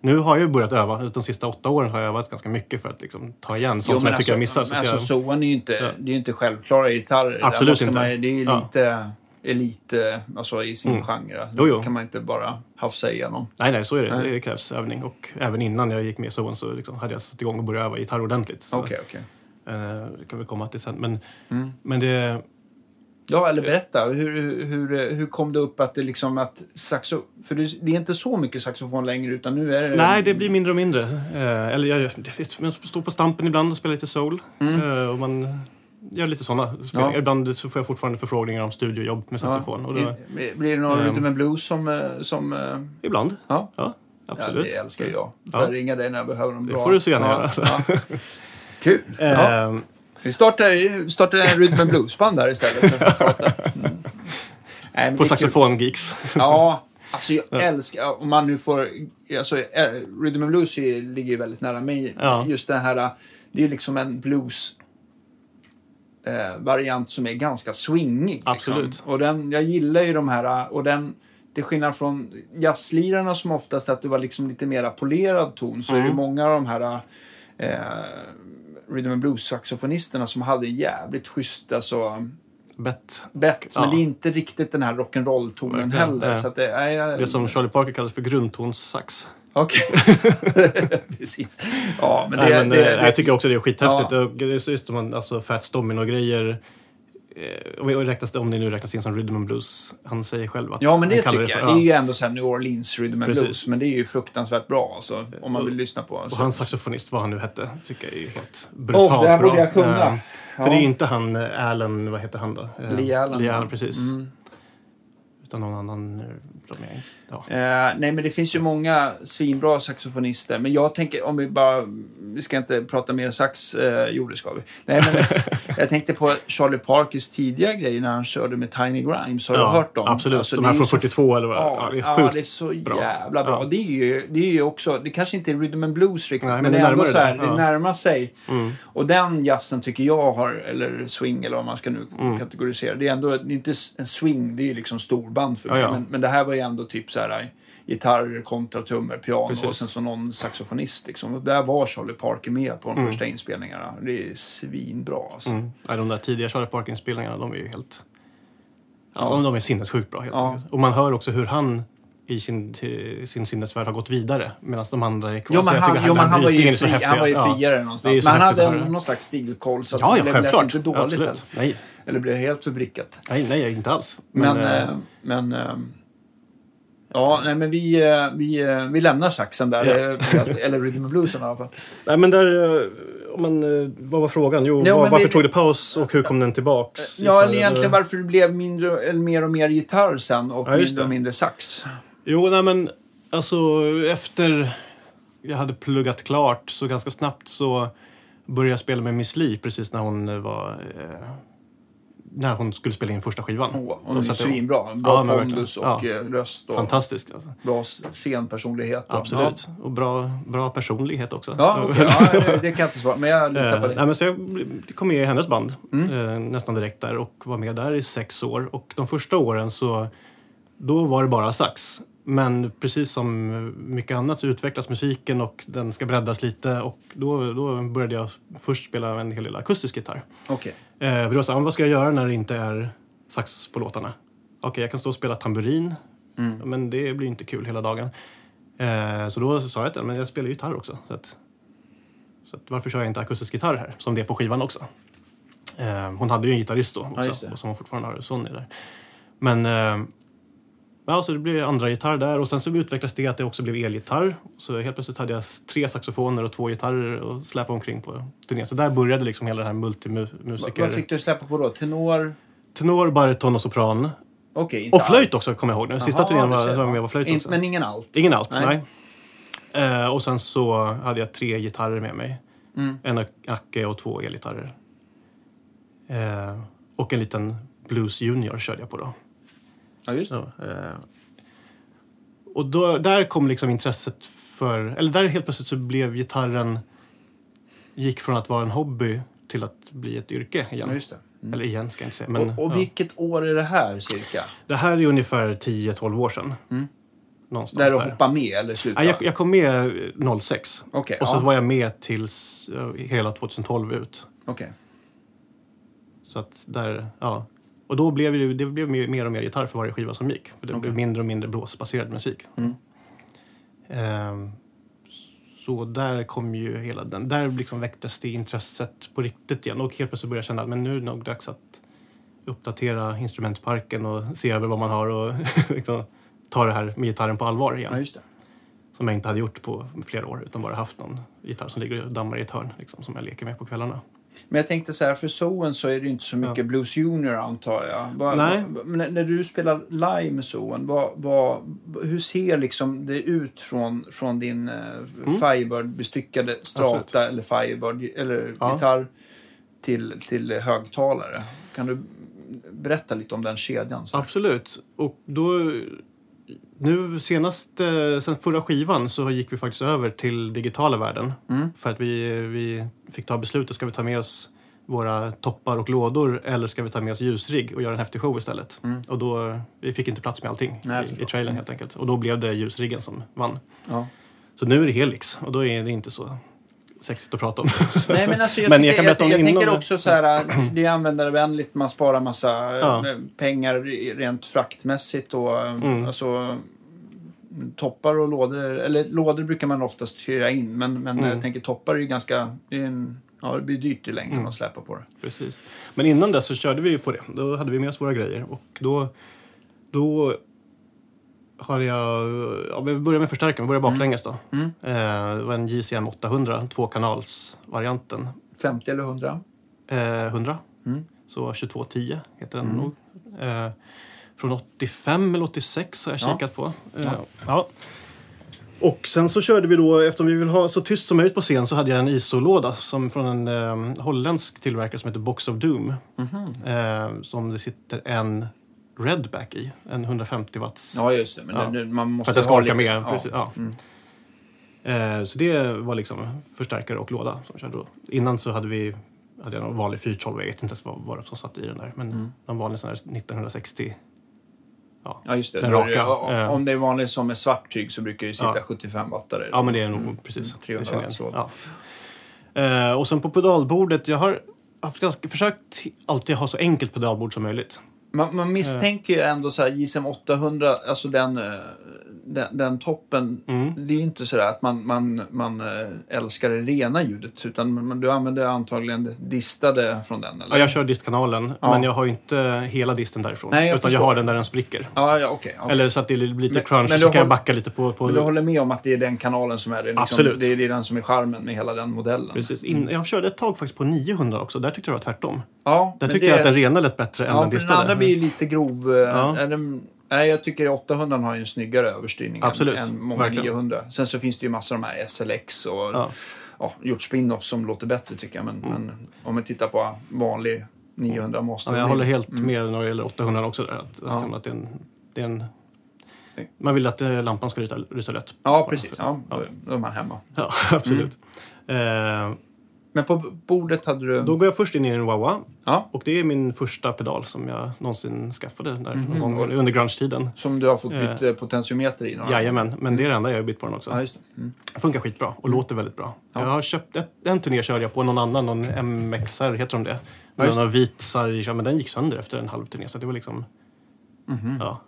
Nu har jag börjat öva. De sista åtta åren har jag övat ganska mycket för att liksom, ta igen sånt som jag tycker jag alltså, missar. Så alltså, jag, Zoan är ju inte, Ja. det är inte självklara gitarrer. Absolut inte. Man, det är Ja. lite elit eh, alltså, i sin Mm. genre. Jo, jo. Det kan man inte bara hafsa igenom. nej, nej, så är det. Nej. Det krävs övning. Och även innan jag gick med i Zoon så liksom hade jag satt igång och börjat öva gitarr ordentligt. Okej, okej. eh, det kan vi komma till sen. Men, Mm. men det... Ja, eller berätta. Hur, hur, hur, kom det upp att det liksom att saxo... För det det är inte så mycket saxofon längre utan nu är det... Nej, det blir mindre och mindre. Eh, eller jag, jag, står på Stampen ibland och spelar lite soul. Mm. Eh, och man gör lite sådana spelningar. Ja. Ibland så får jag fortfarande förfrågningar om studiojobb med saxofon. Och då, Blir det någon Ehm. rhythm and blues som... eh, som eh, Ibland, ja, ja. Absolut. Ja, det älskar jag. Ja. Får jag ringa dig när jag behöver en Det bra... får du så gärna ja, göra. Ja. Kul. Vi startar, startar en rhythm and blues-band där istället. För att prata. Mm. Nej, på saxofongeeks. Ja, alltså jag älskar... Om man nu får... Alltså, eh, rhythm and blues ligger ju väldigt nära mig. Ja. Just det här... Det är liksom en blues... Eh, variant som är ganska swingig. Absolut. Liksom. Och den, jag gillar ju de här... Och den, till skillnad från jazzlirarna som oftast att det var liksom lite mera polerad ton så är det Mm. många av de här eh, rhythm and blues-saxofonisterna som hade jävligt schysst alltså, Bett. bett. Ja. Men det är inte riktigt den här rock'n'roll-tonen heller. nej. Så det, nej, jag, Det som Charlie Parker kallar för grundtonssax. Okej. Precis. Ja, men det... Nej, men, det, eh, det, jag tycker också det är skithäftigt. Så just om man, alltså Fats Domino-grejer. Eh, och och räknas det, om det nu räknas in som rhythm and blues. Han säger själv att ja, men det tycker jag. för- Det är ju ändå så här New Orleans rhythm and Precis. blues. Men det är ju fruktansvärt bra alltså, om man Och- vill lyssna på. Och Så. hans saxofonist, vad han nu hette, tycker jag är ju helt brutalt Åh, det här bra. borde jag kunna. Ja. För det är inte han eh, Allen, vad heter han då? Lee Allen, Lee. Allen, precis. Mm. Utan någon annan som jag. Ja. Eh, nej, men det finns ju många svinbra saxofonister. Men jag tänker, om vi bara... Vi ska inte prata mer sax. Eh, jo, det ska vi. Nej, men jag tänkte på Charlie Parkers tidiga grejer när han körde med Tiny Grimes. Har Ja, du hört dem? absolut. Alltså, De här är från ju så 42 eller vad Ja, ja, det är ja, det är så bra. jävla bra. Ja. Det, är ju, det är ju också, det kanske inte är rhythm and blues riktigt, Nej, men, men det är ändå så här, det. det närmar sig. Mm. Och den jazzen tycker jag har, eller swing eller vad man ska nu Mm. kategorisera, det är ändå det är inte en swing, det är ju liksom storband för mig. Men, men det här var ju ändå typ så här gitarr, kontra, trummor, piano Precis. och sen så någon saxofonist. Liksom. Och där var Charlie Parker med på de Mm. första inspelningarna. Det är svinbra alltså. Mm. Ja, de där tidiga Charlie Parker-inspelningarna, de är ju helt... Ja, Ja. de- är sinnessjukt bra helt Ja. enkelt. Och man hör också hur han i sin, sin sinnesvärld har gått vidare medan de andra är kvar. Jo, Så men han, jo, men han, var ju fri, han var ju ja. friare är någonstans. Men han hade en, någon slags stilkoll så att Ja, det ja, blev inte dåligt. Absolut. Nej, Eller blev helt förbrickat. nej, nej, inte alls. Men, eh, eh, men eh, ja, nej, men vi, eh, vi, eh, vi lämnar saxen där. Ja. Eller rhythm and bluesen i alla fall. nej, men där... eh, eh, vad var frågan? Jo, Ja, var, men varför vi- tog det paus och hur kom den tillbaks? Ja, eller egentligen varför det blev mindre, eller mer och mer gitarr sen och Ja, mindre och mindre sax. Jo, nej men alltså efter jag hade pluggat klart så ganska snabbt så började jag spela med Miss Li precis när hon var eh, när hon skulle spela in första skivan. Åh, hon är ju svinbra. Bra Ja, pondus och verkligen. eh, röst och Fantastisk alltså. bra scenpersonlighet. och- Absolut. Och bra, bra personlighet också. Ja, okej. ja, det- kan jag inte svara men jag litar på Eh, det. nej, men så jag kom med i hennes band Mm. eh, nästan direkt där och var med där i sex år. Och de första åren så då var det bara sax. Men precis som mycket annat så utvecklas musiken och den ska breddas lite och då, då började jag först spela en hel del akustisk gitarr. Okej. Eh, för så, här, vad ska jag göra när det inte är sax på låtarna? Okej, jag kan stå och spela tamburin, Mm. men det blir inte kul hela dagen. Eh, så då sa jag till henne, men jag spelar gitarr också. Så, att, så att, varför kör jag inte akustisk gitarr här, som det är på skivan också? Eh, hon hade ju en gitarrist då också, Ja, och som hon fortfarande har, Sonny där. Men eh, ja, så det blev andra gitarr där och sen så utvecklades det att det också blev elgitarr. Så helt plötsligt hade jag tre saxofoner och två gitarrer och släpa omkring på turnén. Så där började liksom hela den här multimusiker... vad fick du släppa på då? Tenor? Tenor, bariton och sopran. Okej, inte Och flöjt allt. också kommer jag ihåg nu. Sista Jaha, turnén var, jag. med på flöjt också. men ingen allt? Ingen allt, Nej. nej. Eh, och sen så hade jag tre gitarrer med mig. Mm. En Acke och två elgitarrer. Eh, och en liten Blues Junior körde jag på då. Ja, just det. Så, eh, och då, där kom liksom intresset för... Eller där helt plötsligt så blev gitarren... Gick från att vara en hobby till att bli ett yrke igen. Ja, just det. Mm. Eller igen ska jag inte säga. Men, och och ja. vilket år är det här cirka? Det här är ungefär 10-12 år sedan. Mm. Någonstans Där du hoppar med eller slutar? Ja, jag, jag kom med 06. Okej, Och så ja. var jag med tills hela 2012 ut. Okej. Så att där, ja. Och då blev det, det blev mer och mer gitarr för varje skiva som gick. För det Okej. blev mindre och mindre blåsbaserad musik. Mm. Ehm, så där kom ju hela den, där liksom väcktes det intresset på riktigt igen. Och helt plötsligt började jag känna att men nu är det nog dags att uppdatera instrumentparken och se över vad man har och liksom, ta det här med gitarren på allvar igen. Ja. Som jag inte hade gjort på flera år utan bara haft någon gitarr som ligger och dammar i ett hörn liksom, som jag leker med på kvällarna. Men jag tänkte så här, för Zoen så är det inte så mycket Ja. Blues Junior antar jag. Vad- Nej. Men när- när du spelar live med Zoen, vad, vad, hur ser liksom det ut från, från din uh, Mm. Firebird-bestyckade strata Absolut. eller Firebird eller Ja. gitarr till, till högtalare? Kan du berätta lite om den kedjan? Absolut. Och då... Nu senast, eh, sen förra skivan så gick vi faktiskt över till digitala världen. Mm. För att vi, vi fick ta beslutet, ska vi ta med oss våra toppar och lådor eller ska vi ta med oss ljusrigg och göra en häftig show istället? Mm. Och då, vi fick inte plats med allting Nej, i, i trailern helt enkelt. Och då blev det ljusriggen som vann. Ja. Så nu är det Helix och då är det inte så sexigt att prata om. Nej, men alltså jag, Men tycker, jag jag, berätta om jag, det tänker också så här, det är användarvänligt, man sparar massa Ja. eh, pengar rent fraktmässigt och Mm. alltså toppar och lådor, eller lådor brukar man oftast hyra in, men, men Mm. jag tänker toppar är ju ganska, det, är en, ja, det blir dyrt i längden Mm. att släpa på det. Precis. Men innan dess så körde vi ju på det. Då hade vi med oss våra grejer. Och då, då har jag... Ja, vi börjar med förstärkaren. Vi börjar baklänges då. Mm. Eh, det var en JCM 800, tvåkanalsvarianten. 50 eller 100? Eh, 100. Mm. Så 2210 heter den Mm. nog. Eh, från 85 eller 86 har jag Ja. kikat på. Eh, Ja. ja. Och sen så körde vi då, eftersom vi vill ha så tyst som möjligt på scen, så hade jag en ISO-låda som från en eh, holländsk tillverkare som heter Box of Doom. Mhm. Eh, som det sitter en Redback i, en 150 watts. Ja, just det. Men Ja. det, det, man måste för att den ska orka lite- med. Precis, ja. Mm. Eh, så det var liksom förstärkare och låda som körde då. Innan så hade vi hade jag någon vanlig 412, jag vet inte ens vad, vad det som satt i den där. Men Mm. någon vanlig sån här 1960. Ja, just det. Den är det- raka, o- eh. Om det är vanligt som med svart tyg så brukar det sitta Ja. 75 wattare. Ja, men det är nog precis. Mm, 300 Det känner jag. wattslåda. Ja. Eh, och sen på pedalbordet, jag har haft ganska, försökt alltid ha så enkelt pedalbord som möjligt. Man, man misstänker ju ändå så här JSM 800, alltså den, eh, den, den toppen. Mm. Det är inte så att man, man, man eh, älskar det rena ljudet. Utan man, du använder antagligen det distade från den, eller? Ja, jag kör distkanalen, Ja. men jag har ju inte hela disten därifrån. Nej, jag utan jag förstår. har den där den spricker. Ja, ja okej. okej. Eller så att det blir lite Men- crunch, men så du kan jag håll- backa lite på... på Men du håller med om att det är den kanalen som är det, liksom, Absolut. Det, är, det är den som är charmen med hela den modellen. Precis. In, jag körde ett tag faktiskt på 900 också. Där tyckte jag det var tvärtom. Ja, Där tyckte det- jag att den rena lät bättre än den den distade. andra blir ju lite grov. eh, Ja. är den, nej, jag tycker 800 har ju en snyggare överstyrning än- Absolut, än många verkligen. 900. Sen så finns det ju massor av de här SLX och Ja. ja. gjort spin-offs som låter bättre tycker jag. Men, men om man tittar på vanlig 900 måste Ja, jag håller helt Mm. med när det gäller 800 också. Där, att, Ja. att det är en, det är en, man vill att eh, lampan ska ryta, ryta rätt. Ja, precis. Ja, då är man hemma. Ja, absolut. Mm. Eh, Men på bordet hade du... då går jag först in i en Wawa. Ja, Och det är min första pedal som jag någonsin skaffade där Mhm. någon gång under grunge-tiden. som du har fått Eh. byta potentiometer i. några Jajamän, men det är det enda jag har bytt på den också. Ja, just det. Mm. Det funkar skitbra och låter väldigt bra. Ja. Jag har köpt ett, en turné körde jag på någon annan, någon MXR heter de det. Ja, någon vit sarg, men den gick sönder efter en halv turné så det var liksom, Mhm. ja.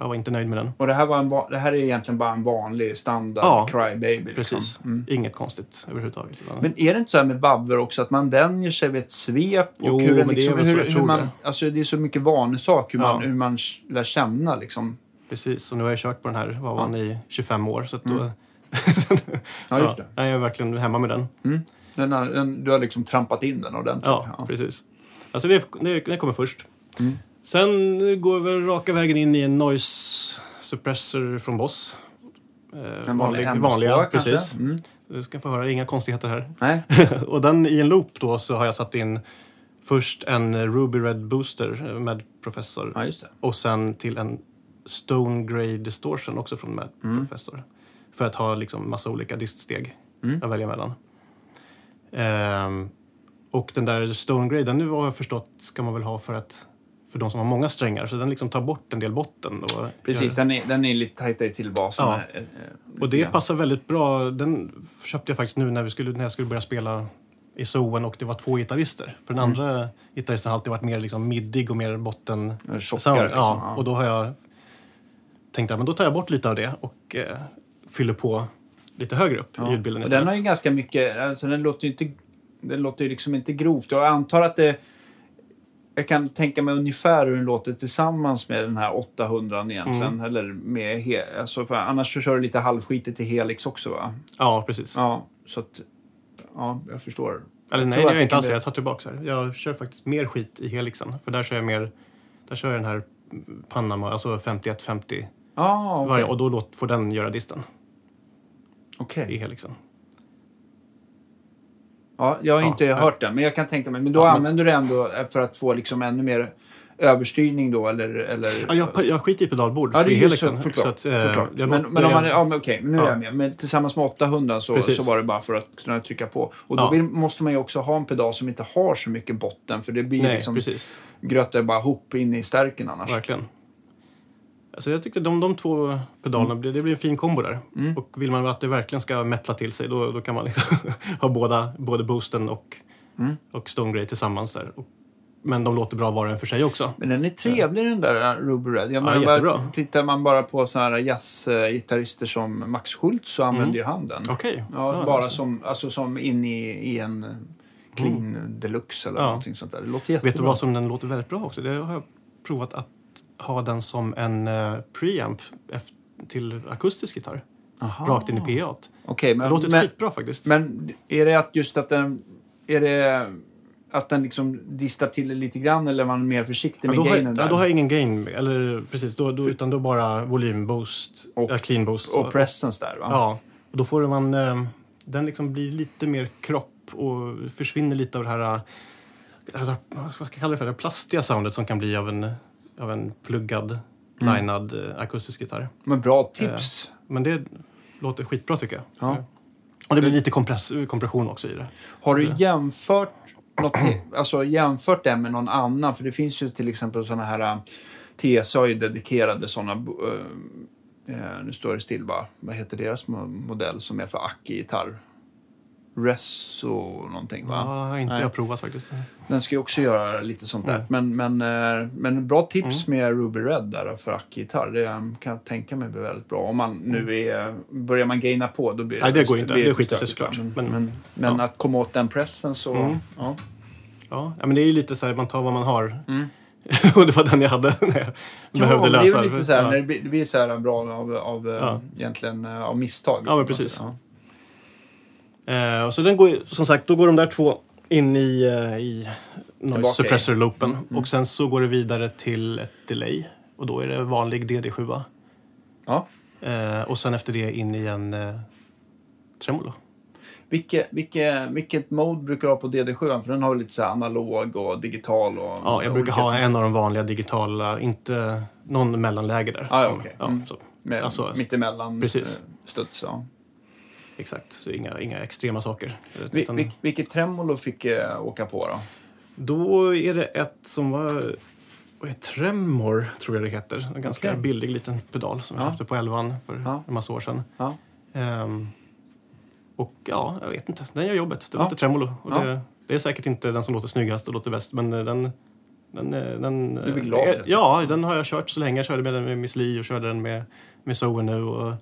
Jag var inte nöjd med den. Och det här, var en, det här är egentligen bara en vanlig standard Ja, crybaby. Liksom. Precis. Mm. Inget konstigt överhuvudtaget. Men är det inte så här med vabber också att man vänjer sig vid ett svep? Och Jo, hur, men det är liksom, väl så, hur, hur man, det. Alltså det är så mycket vanesak hur, man, Ja. hur man lär känna liksom. Precis, och nu har jag kört på den här, vad var den, i 25 år. Så att då, Mm. Ja, just det. Jag är verkligen hemma med den. Den har, den, du har liksom trampat in den ordentligt. Ja, precis. Alltså det, det, det kommer först. Mm. Sen går vi raka vägen in i en noise suppressor från Boss. Eh, En vanlig vanlig, NS2 vanliga, kanske? precis. Mm. Du ska få höra, inga konstigheter här. Nej. och den i en loop då så har jag satt in först en Ruby Red Booster med Professor Ja, och sen till en Stone Grey Distortion också från Mad Mm. Professor. För att ha liksom massa olika diststeg Mm. att välja mellan. Ehm, och den där Stone Grey, den nu har jag förstått ska man väl ha för att för de som har många strängar, så den liksom tar bort en del botten. Och Precis, den är, den är lite tajtare till basen. Ja. Eh, eh, och det grann. passar väldigt bra. Den köpte jag faktiskt nu när, vi skulle, när jag skulle börja spela i Zoen och det var två gitarrister. För den Mm. andra gitarristen har alltid varit mer liksom middig och mer botten... Tjockare. sound. Liksom. ja, och då har jag tänkt att men då tar jag bort lite av det och eh, fyller på lite högre upp i ljudbilden och istället. den har ju ganska mycket, alltså den låter ju inte, den låter ju liksom inte grovt. Jag antar att det, jag kan tänka mig ungefär hur den låter tillsammans med den här 800 egentligen. Mm. Eller med, he, alltså för annars så kör du lite halvskitigt i Helix också va? Ja, precis. Ja, så att, ja, jag förstår. Eller Jag nej, det gör jag inte alls. bli- Jag tar tillbaka här. Jag kör faktiskt mer skit i Helixen. För där kör jag mer... Där kör jag den här Panama, alltså 51-50 Ja, okej. varje, och då låt, får den göra disten Okej. i Helixen. Ja, jag har inte ja. hört den, men jag kan tänka mig. Men då Ja, men- använder du det ändå för att få liksom ännu mer överstyrning då, eller? eller... Ja, jag, jag skiter i pedalbord Ja, det är ju så, Helixen. förklart. att, eh, förklart. Men, men om man, ja, men okej, nu är Ja. jag med. Men tillsammans med 800 så, Precis. så var det bara för att kunna trycka på. Och då vill, måste man ju också ha en pedal som inte har så mycket botten, för det blir Nej, liksom precis. grötar bara ihop in i stärken annars. Verkligen. Alltså jag tyckte de, de två pedalerna, blir- det blir en fin kombo där. Mm. Och vill man att det verkligen ska mettla till sig då, då kan man liksom ha båda, både boosten och, Mm. och Stone Grey tillsammans där. Och, men de låter bra var och en för sig också. Men den är trevlig den där Ruby Red. Jag menar, bara, tittar man bara på såna här jazzgitarrister som Max Schultz så använder ju han den. Okej. Ja, bara alltså. som, alltså som in i, i en clean deluxe eller Ja. någonting sånt där. Det låter jättebra. Vet du vad som den låter väldigt bra också? Det har jag provat att ha den som en uh, preamp till akustisk gitarr. Aha. Rakt in i PA. Okej, Det men, låter men, skitbra faktiskt. men är det att just att den... Är det att den liksom distar till det lite grann eller är man mer försiktig Ja, med då, har, gainen ja, där? då har jag ingen gain, eller precis, då, då, utan då bara volymboost, Och- clean boost. Och presence där va? Ja, och då får man, eh, den liksom blir lite mer kropp och försvinner lite av det här, eh, vad ska jag kalla det för, det plastiga soundet som kan bli av en, av en pluggad, Mm. linad eh, akustisk gitarr. Men bra tips. Men det låter skitbra tycker jag. Ja. Och det blir lite kompress, kompression också i det. Har du jämfört något, alltså jämfört det med någon annan? För det finns ju till exempel sådana här... äh, TSA har ju dedikerade sådana... Uh, nu står det still bara. Vad heter deras mo- modell som är för Aki-gitarr? Resso någonting va? Ja, inte Nej. jag provat faktiskt. Den ska ju också göra lite sånt där. Mm. Men, men, eh, men bra tips med Ruby Red där för Aki-gitarr. Det eh, kan jag tänka mig blir väldigt bra. Om man nu är... Börjar man gaina på då blir Mm. Nej, det går inte. Det för skiter sig såklart. Men, Men- men, men ja. att komma åt den pressen så... Mm. Ja. Ja, men det är ju lite så här, man tar vad man har. Mm. och det var den jag hade när jag Ja, behövde men det är lösa. lite så här, Ja. när det blir, det blir så här bra av, av Ja. egentligen eh, av misstag. Ja, men precis. Ja. Eh, och så den går, ju- som sagt, då går de där två in i, eh, i Tillbaka noise i. suppressor-loopen. Mm. Och sen så går det vidare till ett delay. Och då är det vanlig DD7. Ja. Eh, och sen efter det in i en eh, tremolo. Vilket, vilket, vilket mode brukar du ha på DD7? För den har lite så här analog och digital och... Ja, jag brukar olika ha typer. en av de vanliga digitala, inte någon mellanläge där. Ah, ja, okej. ja, Mm. så, Med, alltså- mittemellan Precis. eh, studs. Ja. Exakt, så inga, inga extrema saker. Vi, Utan- vil, vilket tremolo fick jag åka på då? Då är det ett som var... Är Tremor, tror jag det heter. En ganska Okej. billig liten pedal som jag Ja. köpte på Elvan för Ja. en massa år sedan. Ja. Ehm, och ja, jag vet inte. Den gör jobbet. Det Ja. låter tremolo. Och det, det är säkert inte den som låter snyggast och låter bäst, men eh, den, Den, eh, den, Du blir glad, eh, helt Ja, den har jag kört så länge. Jag körde med den med Miss Li och körde den med, med Zoe nu. Och,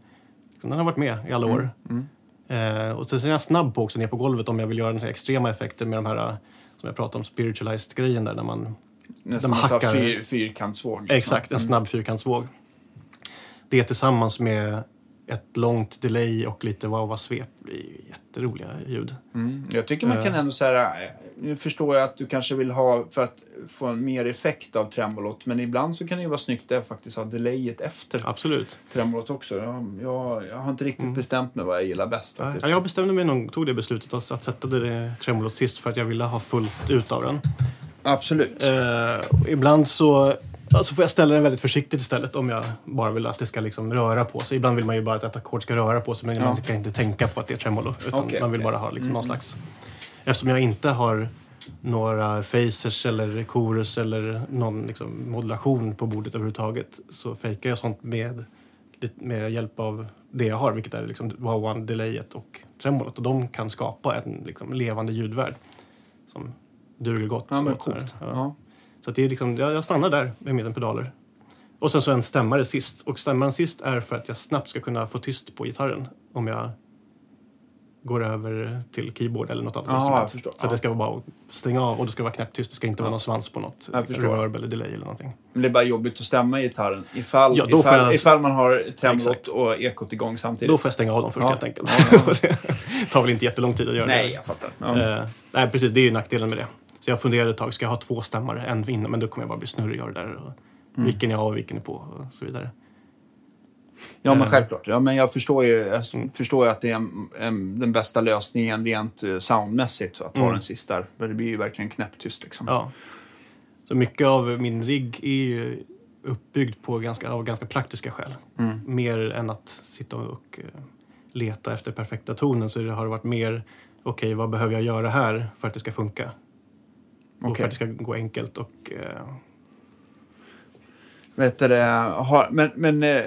den har varit med i alla år. Mm. Eh, och sen är jag snabb på också ner på golvet om jag vill göra några extrema effekter med de här eh, som jag pratade om, spiritualized grejen där när man Nästan att ta hackar- fyr, fyrkantsvåg. liksom. Exakt, en snabb fyrkantsvåg. Det tillsammans med ett långt delay och lite wah-wah-svep blir jätteroliga ljud. Mm. Jag tycker man kan Eh. ändå säga, nu förstår jag att du kanske vill ha för att få en mer effekt av tremolot, men ibland så kan det ju vara snyggt att faktiskt ha delayet efter Absolut. tremolot också. Jag, jag, jag har inte riktigt bestämt mig vad jag gillar bäst faktiskt. Ja, jag bestämde mig nog, tog det beslutet att, att sätta det tremolot sist för att jag ville ha fullt ut av den. Absolut. Eh, ibland så alltså får jag ställa den väldigt försiktigt istället om jag bara vill att det ska liksom röra på sig. Ibland vill man ju bara att ett ackord ska röra på sig men Ja. man ska inte tänka på att det är tremolo. Utan Okej, man vill okej. bara ha liksom någon Mm. slags... Eftersom jag inte har några phasers eller chorus eller någon liksom modulation på bordet överhuvudtaget så fejkar jag sånt med, lite- med hjälp av det jag har, vilket är liksom wow delayet och tremolot. Och de kan skapa en liksom levande ljudvärld som duger gott. ja, men åt så här. coolt. Ja. Ja. Så det är liksom, jag, jag stannar där med mina pedaler. Och sen så en stämmare sist. Och stämmaren sist är för att jag snabbt ska kunna få tyst på gitarren om jag går över till keyboard eller något annat Jaha, instrument. Så Ja. det ska vara bara att stänga av och det ska vara knäpptyst. Det ska inte Ja. vara någon svans på något reverb eller delay eller någonting. Men det är bara jobbigt att stämma gitarren ifall, Ja, då ifall, jag- ifall man har tremolot och ekot igång samtidigt. Då får jag stänga av dem först Ja. helt enkelt. Det tar väl inte jättelång tid att göra Nej, det. jag fattar. Ja. Eh, nej, precis. Det är ju nackdelen med det. Så jag funderade ett tag, ska jag ha två stämmare? En vinner, men då kommer jag bara bli snurrig av det där. Och Mm. Vilken är av och vilken är på och så vidare. Ja, men Eh. självklart. Ja, men jag förstår ju, jag Mm. förstår ju att det är en, en, den bästa lösningen rent eh, soundmässigt. Att ha Mm. den sist där. För det blir ju verkligen knäpptyst liksom. Ja. Så mycket av min rigg är ju uppbyggd på ganska, av ganska praktiska skäl. Mm. Mer än att sitta och eh, leta efter perfekta tonen så det har det varit mer okej, vad behöver jag göra här för att det ska funka? Och för att det ska gå enkelt och eh, Vet du har, men men eh,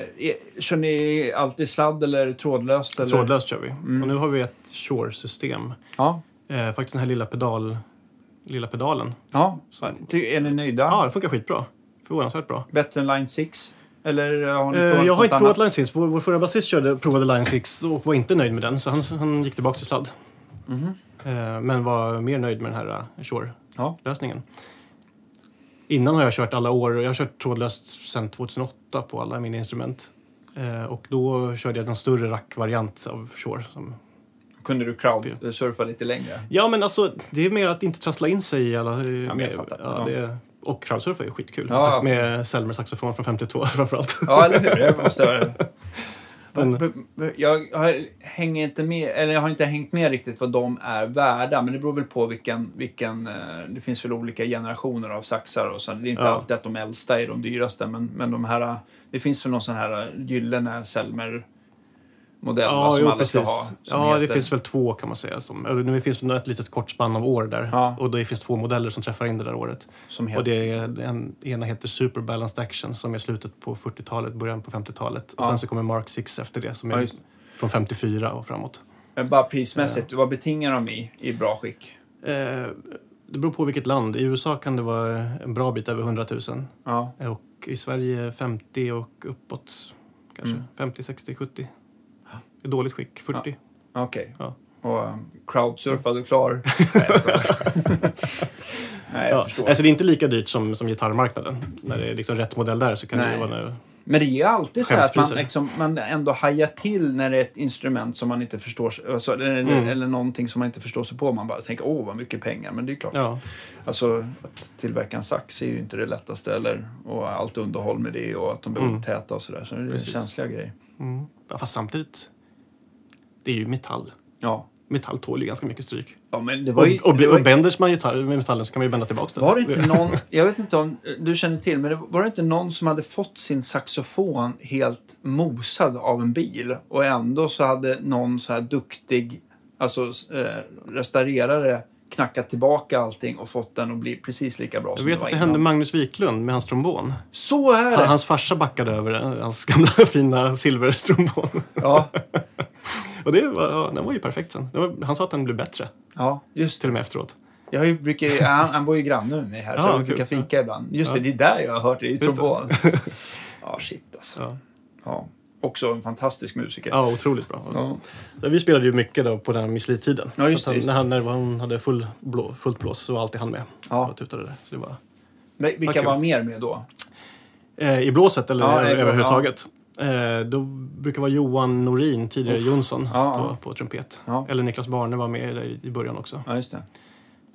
kör ni alltid sladd eller trådlöst? Eller? trådlöst kör vi. Mm. Och nu har vi ett Shure-system. Ja. Eh, faktiskt den här lilla, pedal, lilla pedalen. ja. Ty- Är ni nöjda? Ja, det funkar skitbra. Förvånansvärt bra. Bättre än Line 6? Eller har ni Eh, jag har inte provat Line 6. Vår, vår förra basist körde, provade Line 6 och var inte nöjd med den. Så han, han gick tillbaka till sladd. Eh, men var mer nöjd med den här uh, Shure-lösningen. Ja. Innan har jag kört alla år. Jag har kört trådlöst sedan 2008 på alla mina instrument. Eh, och då körde jag en större rack-variant av Shure. Som... Kunde du crowdsurfa lite längre? Ja, men alltså det är mer att inte trassla in sig i alla... jag med-. Ja, Ja. Det, och crowdsurfa är skitkul. Ja, med Selmer saxofon från 52 framförallt. Ja, eller hur? Det måste Jag har, hänger inte med, eller jag har inte hängt med riktigt vad de är värda, men det beror väl på vilken, vilken eh, det finns väl olika generationer av saxar och så. Det är inte Ja. alltid att de äldsta är de dyraste, men, men de här, det finns väl någon sån här eh, gyllene Selmer modell Ja, som jo, alla ska precis. ha. som Ja, det heter- finns väl två kan man säga. Som, eller nu finns det ett litet kort spann av år där. Ja. Och det finns två modeller som träffar in det där året. som Och heter, det är, den ena heter Super Balanced Action som är slutet på 40-talet, början på 50-talet. Och Ja. sen så kommer Mark 6 efter det som Ja, är just från 54 och framåt. Men bara prismässigt, vad betingar de i, i bra skick? Eh, det beror på vilket land. I USA kan det vara en bra bit över 100 000. Ja, Och i Sverige 50 och uppåt kanske. Mm. 50, 60, 70. I dåligt skick 40. okej. Ja. Och um, crowdsurfad och klar? Nej, jag skojar. Nej, jag Ja, förstår. alltså det är inte lika dyrt som, som gitarrmarknaden. När det är liksom rätt modell där så kan Nej. det vara... Men det är ju alltid så att man, liksom, man ändå hajar till när det är ett instrument som man inte förstår alltså, eller, Mm. eller någonting som man inte förstår sig på. Man bara tänker åh vad mycket pengar. Men det är klart. Ja. Alltså, att tillverka en sax är ju inte det lättaste. Eller, och allt underhåll med det och att de blir Mm. otäta och sådär. Så det är Precis. känsliga grejer. Mm. ja. Fast samtidigt, det är ju metall. Ja. Metall tål ju ganska mycket stryk. ja men det var Och, ju, och, det var, och bänders man gitarr med metallen så kan man ju bända tillbaka den. var det inte någon, jag vet inte om du känner till, men det, var det inte någon som hade fått sin saxofon helt mosad av en bil och ändå så hade någon så här duktig, alltså eh, restaurerare knackat tillbaka allting och fått den att bli precis lika bra Jag som vet det var att det innan. hände Magnus Wiklund med hans trombon. Så är det! hans farsa backade över den, hans gamla fina silvertrombon. Ja, och det var, ja, den var ju perfekt sen. Det var, han sa att den blev bättre, ja, just till det. och med efteråt. Jag brukar, han, han bor ju granne med mig här, så Ja, kul. brukar fika ibland. Just det, Ja. det är där jag har hört det, i det. trombon. Ja, shit alltså. Ja. Ja. Också en fantastisk musiker. ja, otroligt bra. Ja. Ja, Vi spelade ju mycket då på den Miss Li-tiden. Ja, just det, just han, när, han, när hon hade full blå, fullt blås så var alltid han med Ja. och tutade där. Så det var, Men Vilka kul. var mer med då? eh, I blåset eller Ja, överhuvudtaget? Eh, då brukar vara Johan Norin, tidigare Uff. Jonsson, Ja, på, ja. på trumpet. Ja. Eller Niklas Barne var med i, början också. Ja.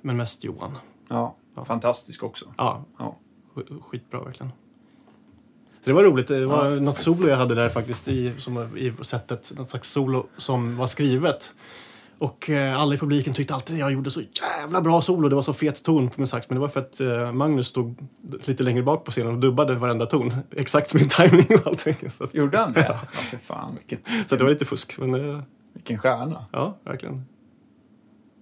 Men mest Johan. Ja, Ja. fantastisk också. Ja, Ja. sk- skitbra verkligen. Så det var roligt. Det var något solo jag hade där faktiskt i, som, i sättet. Något slags solo som var skrivet. Och eh, alla i publiken tyckte alltid att jag gjorde så jävla bra solo. Det var så fet ton på min sax. Men det var för att eh, Magnus stod lite längre bak på scenen och dubbade varenda ton. Exakt min timing och allting. Så, att, Gjorde han det? Ja, för fan. Vilket, så att det var lite fusk. Men eh, vilken stjärna. ja, verkligen.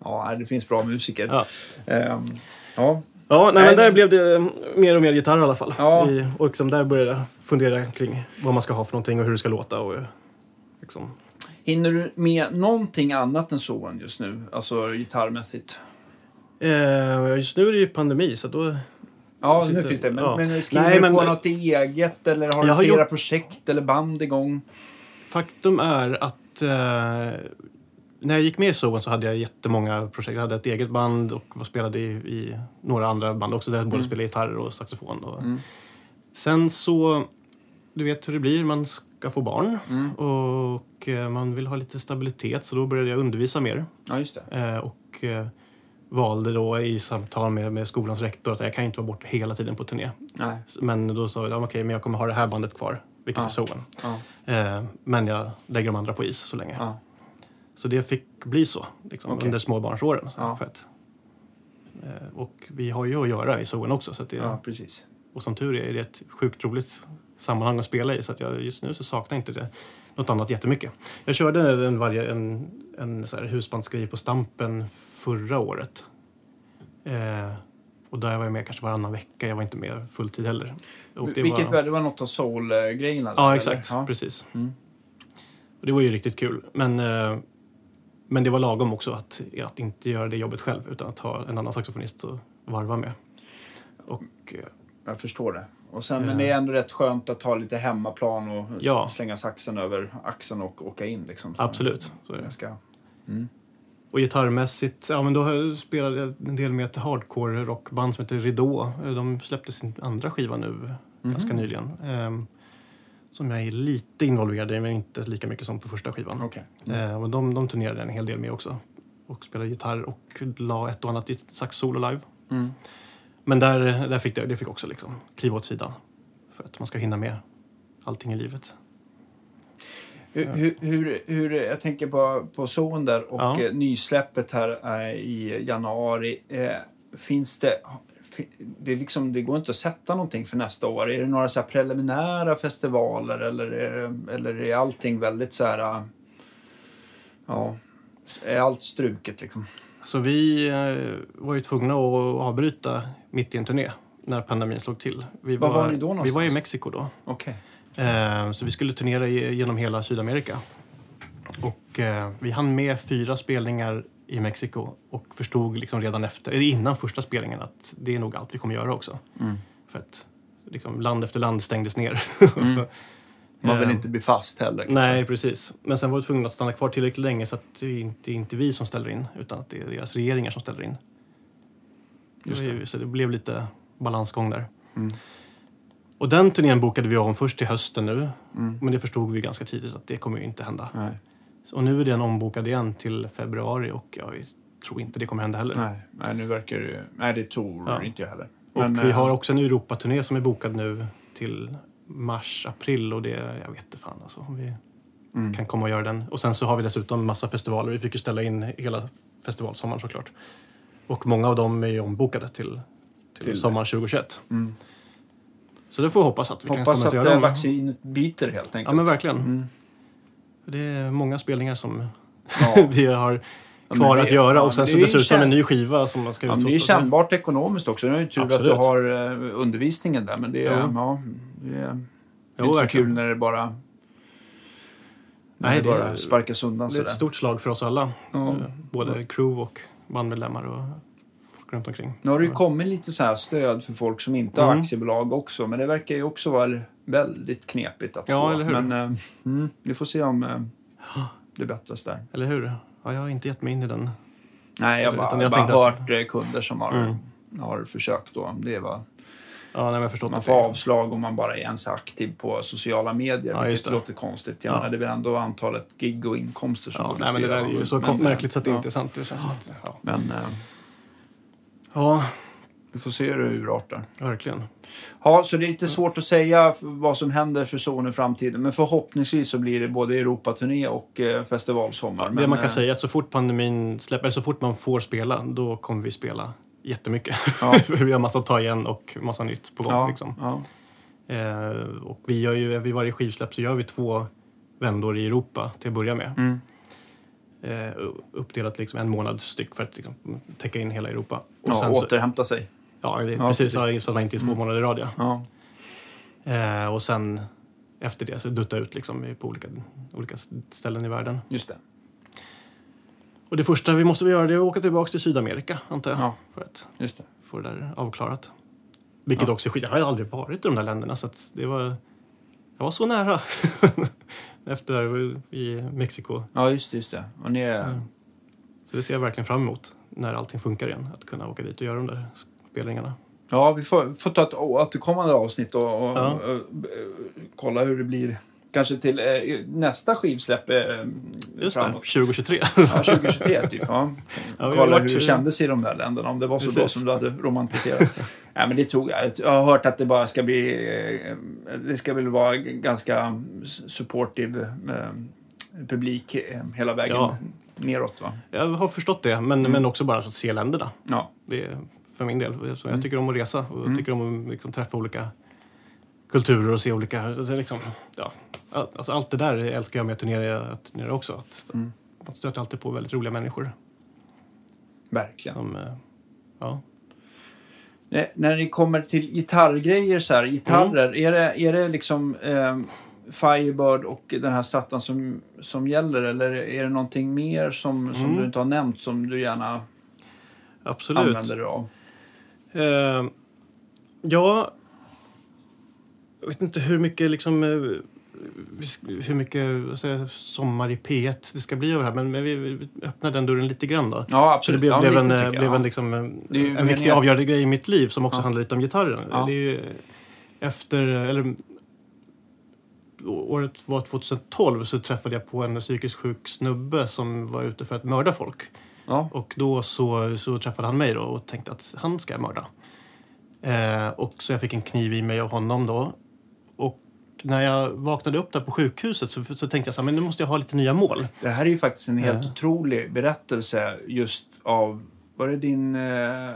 Ja, det finns bra musiker. Ja. Ehm, ja. Ja, nej, men där blev det mer och mer gitarr i alla fall. Ja. I, och liksom där började jag fundera kring vad man ska ha för någonting och hur det ska låta. Och, eh, liksom, Hinner du med någonting annat än sån just nu? Alltså gitarrmässigt? Eh, just nu är det ju pandemi så då... Ja, nu finns det. Men, ja. men skriver Nej, du men- på något eget eller har du har flera gjort- projekt eller band igång? Faktum är att eh, när jag gick med i Zoon så hade jag jättemånga projekt. Jag hade ett eget band och spelade i, i några andra band också där jag både Mm. spelade gitarr och saxofon. Och. Mm. Sen så, du vet hur det blir, man ska få barn Mm. och eh, man vill ha lite stabilitet så då började jag undervisa mer. Ja, just det. Eh, och eh, valde då i samtal med, med skolans rektor att jag kan inte vara borta hela tiden på turné. Nej. Men då sa jag, ja, okej, men jag kommer ha det här bandet kvar, vilket Ja. är Zoen. Ja. Men jag lägger de andra på is så länge. Ja. Så det fick bli så liksom, Okej. under småbarnsåren. Så, Ja. för att, och vi har ju att göra i Zoen också. Så det, ja, precis. Och som tur är är det ett sjukt roligt sammanhang att spela i. Så att jag, just nu så saknar inte det något annat jättemycket. Jag körde en, varje, en, en så här husbandsgrej på Stampen förra året. Eh, och där var jag med kanske varannan vecka. Jag var inte med fulltid heller. Och det Vilket var, det var något av soul-grejerna? Ja, exakt. Ja. Precis. Mm. Och det var ju riktigt kul. Men, eh, men det var lagom också att, att inte göra det jobbet själv utan att ha en annan saxofonist att varva med. Och eh, Jag förstår det. Och sen. Men det är ändå rätt skönt att ta lite hemmaplan och Ja. slänga saxen över axeln och åka in. Liksom. Absolut, så är det. Ska... mm. Och gitarrmässigt, ja men då har jag en del med ett hardcore rockband som heter Ridå. De släppte sin andra skiva nu ganska Mhm. nyligen. Ehm, som jag är lite involverad i men inte lika mycket som på första skivan. Okej. Eh, och de, de turnerade en hel del med också. Och spelade gitarr och la ett och annat sax-solo live. Mm. Men där, där fick det, det fick också liksom kliva åt sidan. För att man ska hinna med allting i livet. Hur, hur, hur, hur, jag tänker på, på Zon där och Ja. eh, nysläppet här eh, i januari. Eh, finns det... Det, liksom, det går inte att sätta någonting för nästa år. Är det några så preliminära festivaler eller är, eller är allting väldigt så här... Ja, är allt struket liksom? Så vi eh, var ju tvungna att avbryta mitt i en turné när pandemin slog till. Vi Var var ni då Vi någonstans? var i Mexiko då. Okej. Eh, så vi skulle turnera genom hela Sydamerika. Och eh, vi hann med fyra spelningar i Mexiko och förstod liksom redan efter, eller innan första spelningen att det är nog allt vi kommer göra också. Mm. För att liksom, land efter land stängdes ner. Mm. Man vill Eh, inte bli fast heller. kanske. Nej, precis. Men sen var vi tvungna att stanna kvar tillräckligt länge så att det är inte, inte vi som ställer in utan att det är deras regeringar som ställer in. Just det. så det blev lite balansgång där. Mm. Och den turnén bokade vi om först till hösten nu. Mm. Men det förstod vi ganska tidigt att det kommer ju inte hända. Nej. Och nu är den ombokad igen till februari och jag tror inte det kommer hända heller. Nej. Nej, nu verkar det... Nej, det tror Ja. inte jag heller. Och Men, vi eh, har också en Europaturné som är bokad nu till mars, april och det, jag vet inte fan alltså. Om vi Mm. kan komma och göra den. Och sen så har vi dessutom massa festivaler. Vi fick ju ställa in hela festivalsommaren såklart. Och många av dem är ju ombokade till, till, Till- sommaren 2021. Mm. Så det får vi hoppas att vi kan Hoppas komma att att göra dem. vaccinet biter helt enkelt. Ja men verkligen. Mm. Det är många spelningar som Ja. vi har kvar det- att göra. ja, och sen så dessutom en ny skiva som man ska Ja, det är ju kännbart ekonomiskt också. Det är ju tur att Absolut. du har eh, undervisningen där. Men det är, Jo. ja, det är, det är Jo, inte så kul när det bara, när Nej, det det bara sparkas undan Det är ett stort slag för oss alla. Ja. Eh, Både crew och bandmedlemmar och folk runt omkring. Nu har det ju kommit lite så här stöd för folk som inte har Mm. aktiebolag också, men det verkar ju också vara väldigt knepigt att Ja, få. eller hur? Men eh, mm, vi får se om eh, det bättras där. Eller hur? Ja, jag har inte gett mig in i den. Nej, jag har bara, jag bara tänkte att- hört eh, kunder som har, Mm. har försökt då. Det var, Ja, nej, jag man får det avslag om man bara är ens aktiv på sociala medier, Ja, vilket det. låter konstigt. Ja. det är väl ändå antalet gig och inkomster som Ja, nej, men det där är ju så Men, märkligt så att det ja. inte är sant. Det känns som att, ja. Men eh, ja, vi får se hur det urartar. verkligen. Ja, så det är lite svårt att säga vad som händer för Zon i framtiden. Men förhoppningsvis så blir det både Europaturné och eh, festivalsommar. det men, man kan eh, säga är att så fort pandemin släpper, så fort man får spela, då kommer vi spela jättemycket. Ja. vi har massa att ta igen och massa nytt på gång. Ja, Liksom. ja. Eh, och vi gör ju, vid varje skivsläpp så gör vi två vändor i Europa till att börja med. Mm. Eh, uppdelat liksom en månad styck för att liksom, täcka in hela Europa. Och ja, återhämta sig. Ja, det Ja, precis, precis. så inte är två Mm. månader i rad. Ja. Eh, och sen efter det så dutta ut liksom, i- på olika, olika ställen i världen. just det. Och det första vi måste göra det är att åka tillbaka till Sydamerika, antar jag. Ja. För att Just det. få det där avklarat. Vilket Ja. också är skit. Jag har aldrig varit i de där länderna så att det var... Jag var så nära. Efter i Mexiko. Ja, just det. Just det. Och ni är... Mm. Så det ser jag verkligen fram emot när allting funkar igen. Att kunna åka dit och göra de där spelningarna. Ja, vi får, får ta ett återkommande avsnitt och, och, Ja. och, eh, kolla hur det blir. Kanske till eh, nästa skivsläpp eh, Just det, framåt. 2023. Ja, 2023 typ. Ja. Ja, Kolla hur det kändes i de där länderna, om det var så Precis. bra som du hade romantiserat. Nej, men det tror jag. Har hört att det bara ska bli... eh, Det ska väl vara ganska supportive eh, publik eh, hela vägen Ja. neråt, va? Jag har förstått det, men, Mm. men också bara att se länderna. Ja. Det för min del. Så jag Mm. tycker om att resa och Mm. tycker om att liksom träffa olika kulturer och se olika... Liksom, ja, alltså allt det där älskar jag med att turnera, också. Att Mm. Man stöter alltid på väldigt roliga människor. Verkligen. Som, eh, ja. När, det kommer till gitarrgrejer, så här, gitarrer, Mm. är, det, är det liksom eh, Firebird och den här strattan som, som gäller? Eller är det någonting mer som, som Mm. du inte har nämnt som du gärna Absolut. använder dig av? Eh, ja, jag vet inte hur mycket liksom eh, hur mycket säger, sommar i P1 det ska bli av det här. Men, men vi, vi öppnar den dörren lite grann då. Ja, Så det absolut. blev, ja, blev, lite en, eh, jag. blev Ja. en, liksom, en, en viktig avgörande grej i mitt liv som också Ja. handlar lite om gitarren. Det är ju, efter, eller, året var 2012 så träffade jag på en psykiskt sjuk snubbe som var ute för att mörda folk. Ja. Och då så, så träffade han mig då och tänkte att han ska jag mörda. Eh, och så jag fick en kniv i mig av honom då. Och när jag vaknade upp där på sjukhuset så, så tänkte jag så här, men nu måste jag ha lite nya mål. Det här är ju faktiskt en helt Ja. otrolig berättelse just av var det din eh,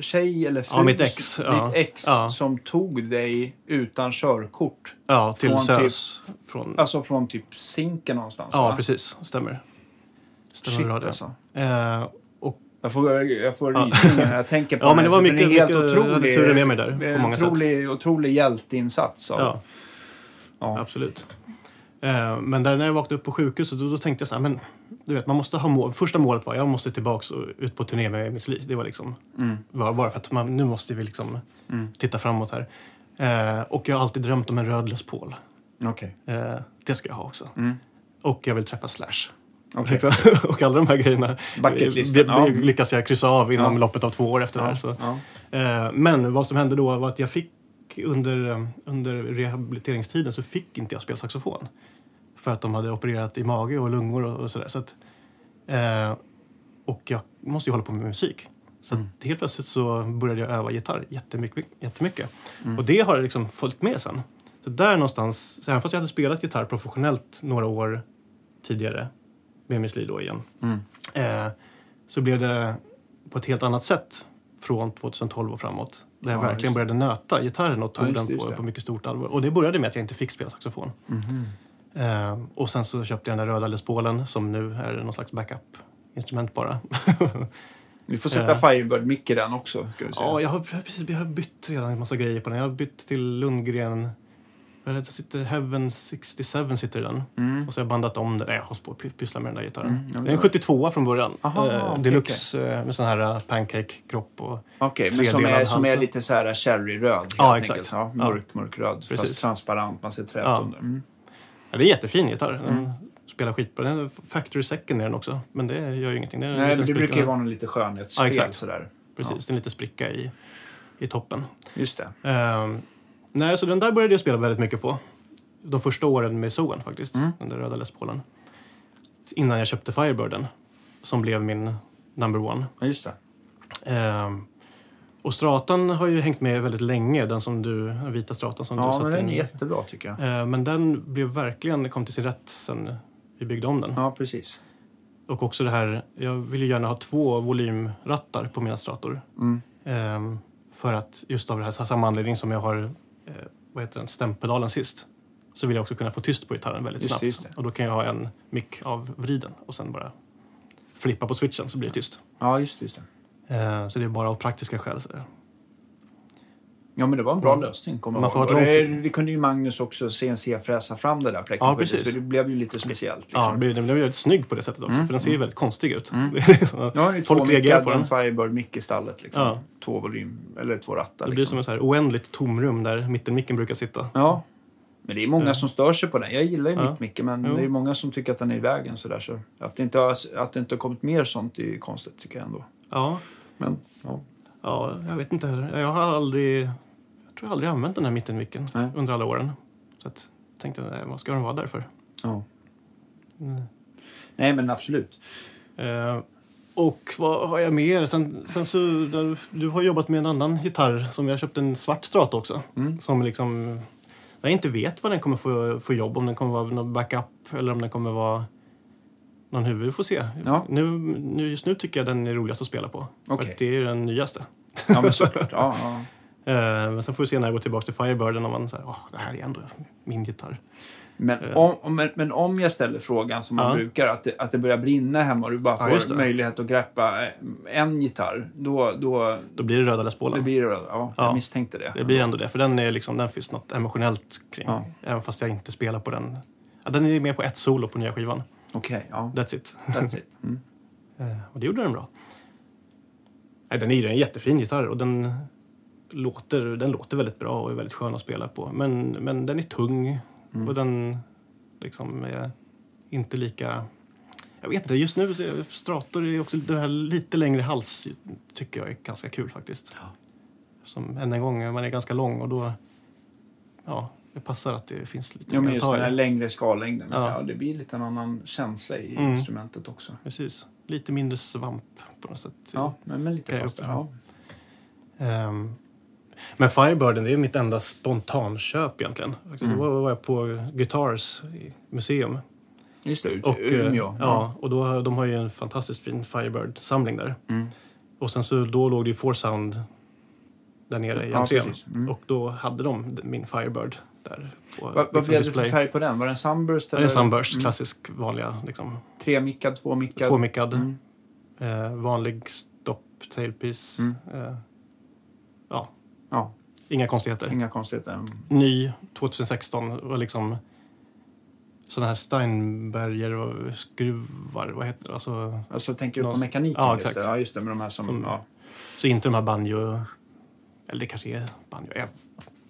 tjej eller fru? Ja, mitt ex, ja. Ditt ex Ja. som tog dig utan körkort. Ja, till Från SÖS. Från, Alltså från typ Zinken någonstans. ja, va? precis. Stämmer. Stämmer Shit bra det. alltså. Eh, och, Jag får, jag får Ja. rysningar när jag tänker på Ja, men det var mycket- är helt mycket- jag otrolig, turen med mig där, på många sätt. otrolig, otrolig hjälteinsats. Av, ja, ja. absolut. Eh, men där när jag vaknade upp på sjukhuset då, då tänkte jag så här, men du vet, man måste ha mål. Första målet var jag måste tillbaks och ut på turné med Miss Li. Det var liksom Mm. bara, bara för att man, nu måste vi liksom Mm. titta framåt här. Eh, och jag har alltid drömt om en röd Les Paul. Okej. Eh, det ska jag ha också. Mm. Och jag vill träffa Slash. Okej. Liksom. och alla de här grejerna ja. lyckas jag kryssa av inom Ja. loppet av två år efter det här. Ja. Så. Ja. Eh, men vad som hände då var att jag fick under, under rehabiliteringstiden så fick inte jag spela saxofon. För att de hade opererat i mage och lungor och, och sådär. Så att, eh, och jag måste ju hålla på med musik. Så Mm. helt plötsligt så började jag öva gitarr jättemycket. jättemycket. Mm. Och det har liksom följt med sen. Så där någonstans, så även fast jag hade spelat gitarr professionellt några år tidigare med Miss Li då igen. Mm. Eh, så blev det på ett helt annat sätt från 2012 och framåt. Där jag Ja, verkligen just började nöta gitarren och Ja, tog just den på, på mycket stort allvar. Och det började med att jag inte fick spela saxofon. Mhm. Eh, och sen så köpte jag den där röda Les Paulen som nu är någon slags backup-instrument bara. Vi får sätta Eh. Firebird-mick i den också. Ska vi säga. ja, jag har, precis, jag har bytt redan en massa grejer på den. Jag har bytt till Lundgren är det, sitter Heaven 67 sitter i den. Och så har jag bandat om den. Nej, jag har på att py- pyssla med den där gitarren. Mm, ja, det är en 72 från början. Aha, eh, okej, deluxe eh, med sån här eh, pancake-kropp. Och, Okej, men som är, som är lite så här cherryröd. helt Ja, enkelt. exakt. Ja, Ja. mörk, mörkröd. Fast Precis. transparent, man ser träet Ja. under. Mm. ja, det är jättefin gitarr. Den spelar skitbra. Den är factory second är den också. Men det gör ju ingenting. Det en Nej, men det brukar ju vara någon lite skönhetsfel Ja, exakt. sådär. Precis, det är en liten spricka i, i toppen. Just det. Ehm, nej, så den där började jag spela väldigt mycket på. De första åren med Zoen faktiskt. Mm. Den där röda Les Paulen. Innan jag köpte Firebirden. Som blev min number one. Ja, just det. Ehm, och Stratan har ju hängt med väldigt länge. Den som du, den vita Stratan som du Ja, satte men den in. är jättebra tycker jag. Ehm, men den blev verkligen, kom till sin rätt sen vi byggde om den. Ja, precis. Och också det här, jag vill ju gärna ha två volymrattar på mina strator. Mm. Ehm, för att just av det här samma anledning som jag har eh, vad heter den, stämpedalen sist. Så vill jag också kunna få tyst på gitarren väldigt Just snabbt. just. Och då kan jag ha en mick av vriden och sen bara flippa på switchen så blir det tyst. Ja, just. Just det. Ehm, så det är bara av praktiska skäl. Så. Ja, men det var en bra Mm. lösning. Kommer Man får ihåg. det, det kunde ju Magnus också CNC-fräsa fram det där Ja, precis. så det blev ju lite speciellt. Liksom. Ja, den blir väldigt snygg på det sättet också. Mm, För den ser ju väldigt konstig ut. Mm. Ja, det är Folk två reagerar på en den. Firebird-mick i stallet. Liksom. Ja. Två volym, eller två rattar. det blir Liksom. som ett så här oändligt tomrum där mittenmicken brukar sitta. Ja. Men det är många som stör sig på den. Jag gillar ju Ja. mittmicken, men Jo. det är många som tycker att den är i vägen. Så där, så att, det inte har, att det inte har kommit mer sånt är ju konstigt, tycker jag ändå. Ja, Men, ja. ja, jag vet inte. heller. Jag har aldrig, tror jag aldrig använt den här mittenmicken Nej. under alla åren. Så att, tänkte, vad ska den vara där för? ja. Mm. Nej, men absolut. Eh, och vad har jag mer? Sen, sen så, du, du har jobbat med en annan gitarr som jag köpte en svart strata också. Mm. Som liksom, jag inte vet vad den kommer få, få jobb. Om den kommer vara någon backup eller om den kommer vara någon huvud. Vi får se. Ja. Nu, nu, just nu tycker jag den är roligast att spela på. För Okej. att det är den nyaste. Ja, men såklart. Ja, ja. Eh, men sen får vi se när jag går tillbaka till Firebirden om man säger åh, det här är ändå min gitarr. Men, Eh. om, men- men om jag ställer frågan som man Ja. brukar, att det, att det börjar brinna hemma och du bara Ja, får det. möjlighet att greppa eh, en gitarr, då, då Då blir det röda Les det Paulen. blir det. Ja, Ja. jag misstänkte det. Det blir ändå det, för den är liksom, den finns något emotionellt kring. Ja. Även fast jag inte spelar på den. Ja, den är med på ett solo på nya skivan. Okej, ja. That's it. That's it. Mm. Och det gjorde den bra. Nej, den är ju en jättefin gitarr och den låter, den låter väldigt bra och är väldigt skön att spela på. Men, men den är tung Mm. och den liksom är inte lika... Jag vet inte, just nu så Strator är också det här lite längre hals tycker jag är ganska kul faktiskt. Ja. Som än en gång, man är ganska lång och då... Ja, det passar att det finns lite Ja, men mer just den här längre skallängden. Ja. Ja. det blir lite en annan känsla i Mm. instrumentet också. Precis. Lite mindre svamp på något sätt. Ja, men, men lite fastare. Ja. Ehm, men Firebirden, det är mitt enda spontanköp egentligen. Mm. Då var jag på Guitars museum. Just det, Och, eh, Umeå. ja, och då, de har ju en fantastiskt fin Firebird-samling där. Mm. Och sen så då låg det ju Four Sound där nere i Ja, precis. Mm. Och då hade de min Firebird där på Vad, vad liksom, blev det för färg på den? Var det en Sunburst? Är en eller? Sunburst, Mm. klassisk vanliga. Liksom, Tremickad, tvåmickad? tvåmickad, Mm. eh, vanlig stopp tailpiece. Mm. Eh, ja, inga konstigheter. inga konstigheter. ny 2016 och liksom sådana här Steinberger och skruvar, vad heter det? Alltså, Alltså tänker du på mekaniken? Ja, just exakt. det. Ja, just det. Med de här som... Som- ja. så inte de här banjo, eller det kanske är banjo, jag,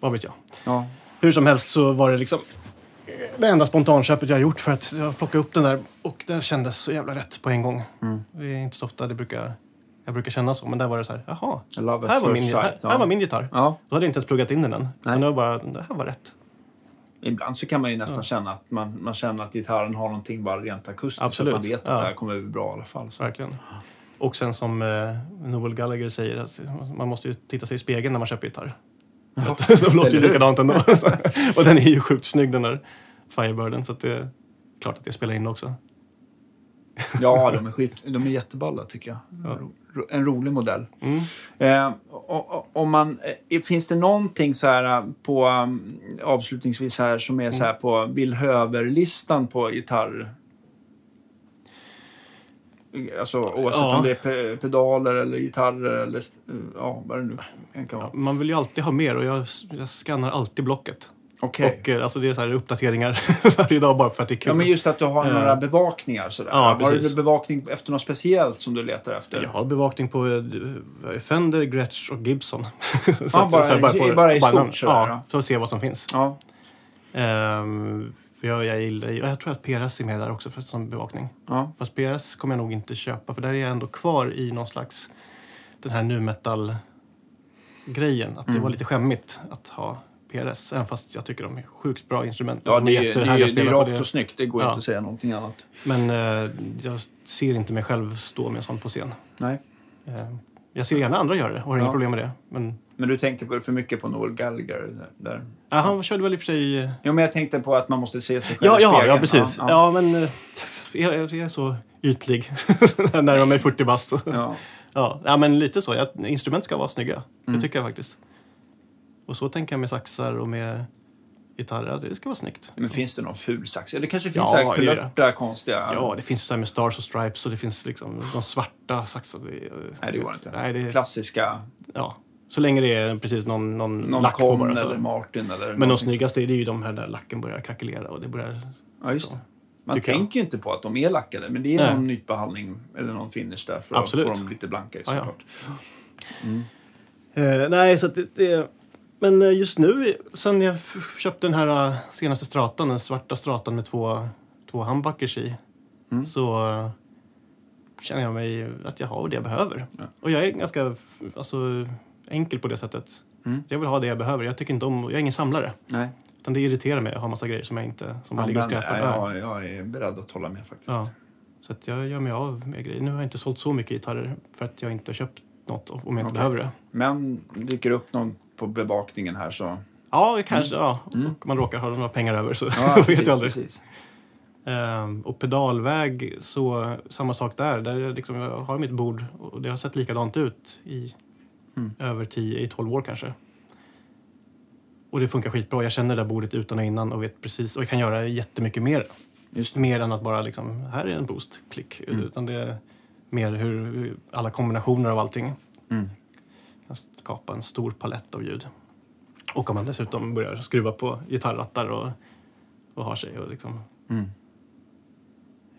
vad vet jag. Ja. Hur som helst så var det liksom det enda spontanköpet jag gjort för att jag plockade upp den där och det kändes så jävla rätt på en gång. Mm. Det är inte så ofta det brukar, jag brukar känna så, men där var det så här, jaha, här var, min, sight. här, ja. här var min gitarr. Ja. Då hade jag inte ens pluggat in den än. Utan det var bara, det här var rätt. Ibland så kan man ju nästan Ja. känna att man, man känner att gitarren har någonting bara rent akustiskt. Absolut. Så att man vet att Ja. det här kommer bli bra i alla fall. Så. Verkligen. Och sen som eh, Noel Gallagher säger, att man måste ju titta sig i spegeln när man köper gitarr. Att de låter ju likadant ändå. Och den är ju sjukt snygg den där Firebirden, så det är klart att det spelar in också. Ja, de är, skit, de är jätteballa tycker jag. Ja. En rolig modell. Mm. Eh, och, man, eh, finns det någonting så här eh, på, um, avslutningsvis här, som är så här på Bill Höver-listan på gitarr? Alltså oavsett Ja. om det är pe pedaler eller gitarrer eller ja, vad det nu kan Ja, vara. man vill ju alltid ha mer och jag, jag skannar alltid blocket. Okej. Och eh, alltså det är så här uppdateringar varje dag bara för att det är kul. Ja, men just att du har Eh. några bevakningar sådär. Ja, har precis. du bevakning efter något speciellt som du letar efter? Jag har bevakning på eh, Fender, Gretsch och Gibson. så Ja, bara- bara i stort sådär, Ja, för att se vad som finns. Ja. För jag, jag, gillar, jag tror att PRS är med där också för som bevakning. ja. Fast PRS kommer jag nog inte köpa för där är jag ändå kvar i någon slags den här nu metal grejen. Att det Mm. var lite skämmigt att ha PRS. Även fast jag tycker de är sjukt bra instrument. Ja, De det är, det det är rakt och snyggt. Det går Ja. inte att säga någonting annat. Men eh, jag ser inte mig själv stå med en sån på scen. Nej. Eh, jag ser gärna andra göra det och har Ja. inga problem med det. Men Men du tänker på för mycket på Noel Gallagher där? ja, han körde väl i och för sig... eh, Jo, men jag tänkte på att man måste se sig själv Ja, i ja, spegeln. ja precis. Ja, Ja, men eh, jag, jag är så ytlig. Närmar mig 40 bast. ja. Ja, ja, men lite så. Instrument ska vara snygga. Mm. Det tycker jag faktiskt. Och så tänker jag med saxar och med gitarrer. Det ska vara snyggt. Men finns det någon ful sax? Eller det kanske finns Ja, kulörta, konstiga... Ja, det finns så här med stars och stripes och det finns liksom de svarta saxar. Nej, det går inte. Nej, det, Klassiska. ja. Så länge det är precis någon, någon, Någon lack på bara. Eller Martin eller Men de snyggaste är ju de här där lacken börjar krackelera och det börjar... Ja, just det. Man tänker ju inte på att de är lackade, men det är Nej. någon nytbehandling eller någon finish där för Absolut. att få dem lite blankare Ja, ja. såklart. Eh, nej, så att det, det... Men eh, just nu, sen jag köpte den här eh, senaste stratan, den svarta stratan med två, två humbuckers i, Mm. så eh, känner jag mig att jag har det jag behöver. Ja. Och jag är ganska alltså, enkel på det sättet. Mm. Jag vill ha det jag behöver. Jag tycker inte om, jag är ingen samlare. Nej. Utan det irriterar mig att ha massa grejer som jag inte, som ligger och skräpar. ja, jag, jag är beredd att hålla med faktiskt. Ja. Så att jag gör mig av med grejer. Nu har jag inte sålt så mycket gitarrer för att jag inte har köpt något om jag inte Okej. behöver det. Men dyker upp någon på bevakningen här så... Ja, kanske. Ja. Mm. Och man råkar ha några pengar över så Ja, vet precis, jag aldrig. precis. Ehm, och pedalväg, så samma sak där. där jag liksom, jag har mitt bord och det har sett likadant ut i Mm. över 10, i 12 år kanske. Och det funkar skitbra. Jag känner det där bordet utan och innan och vet precis. Och jag kan göra jättemycket mer. Just. Mer än att bara liksom, här är en boost, klick. Mm. Utan det mer hur, alla kombinationer av allting. Mm. kan skapa en stor palett av ljud. Och om man dessutom börjar skruva på gitarrrattar och, och har sig. Och liksom, Mm.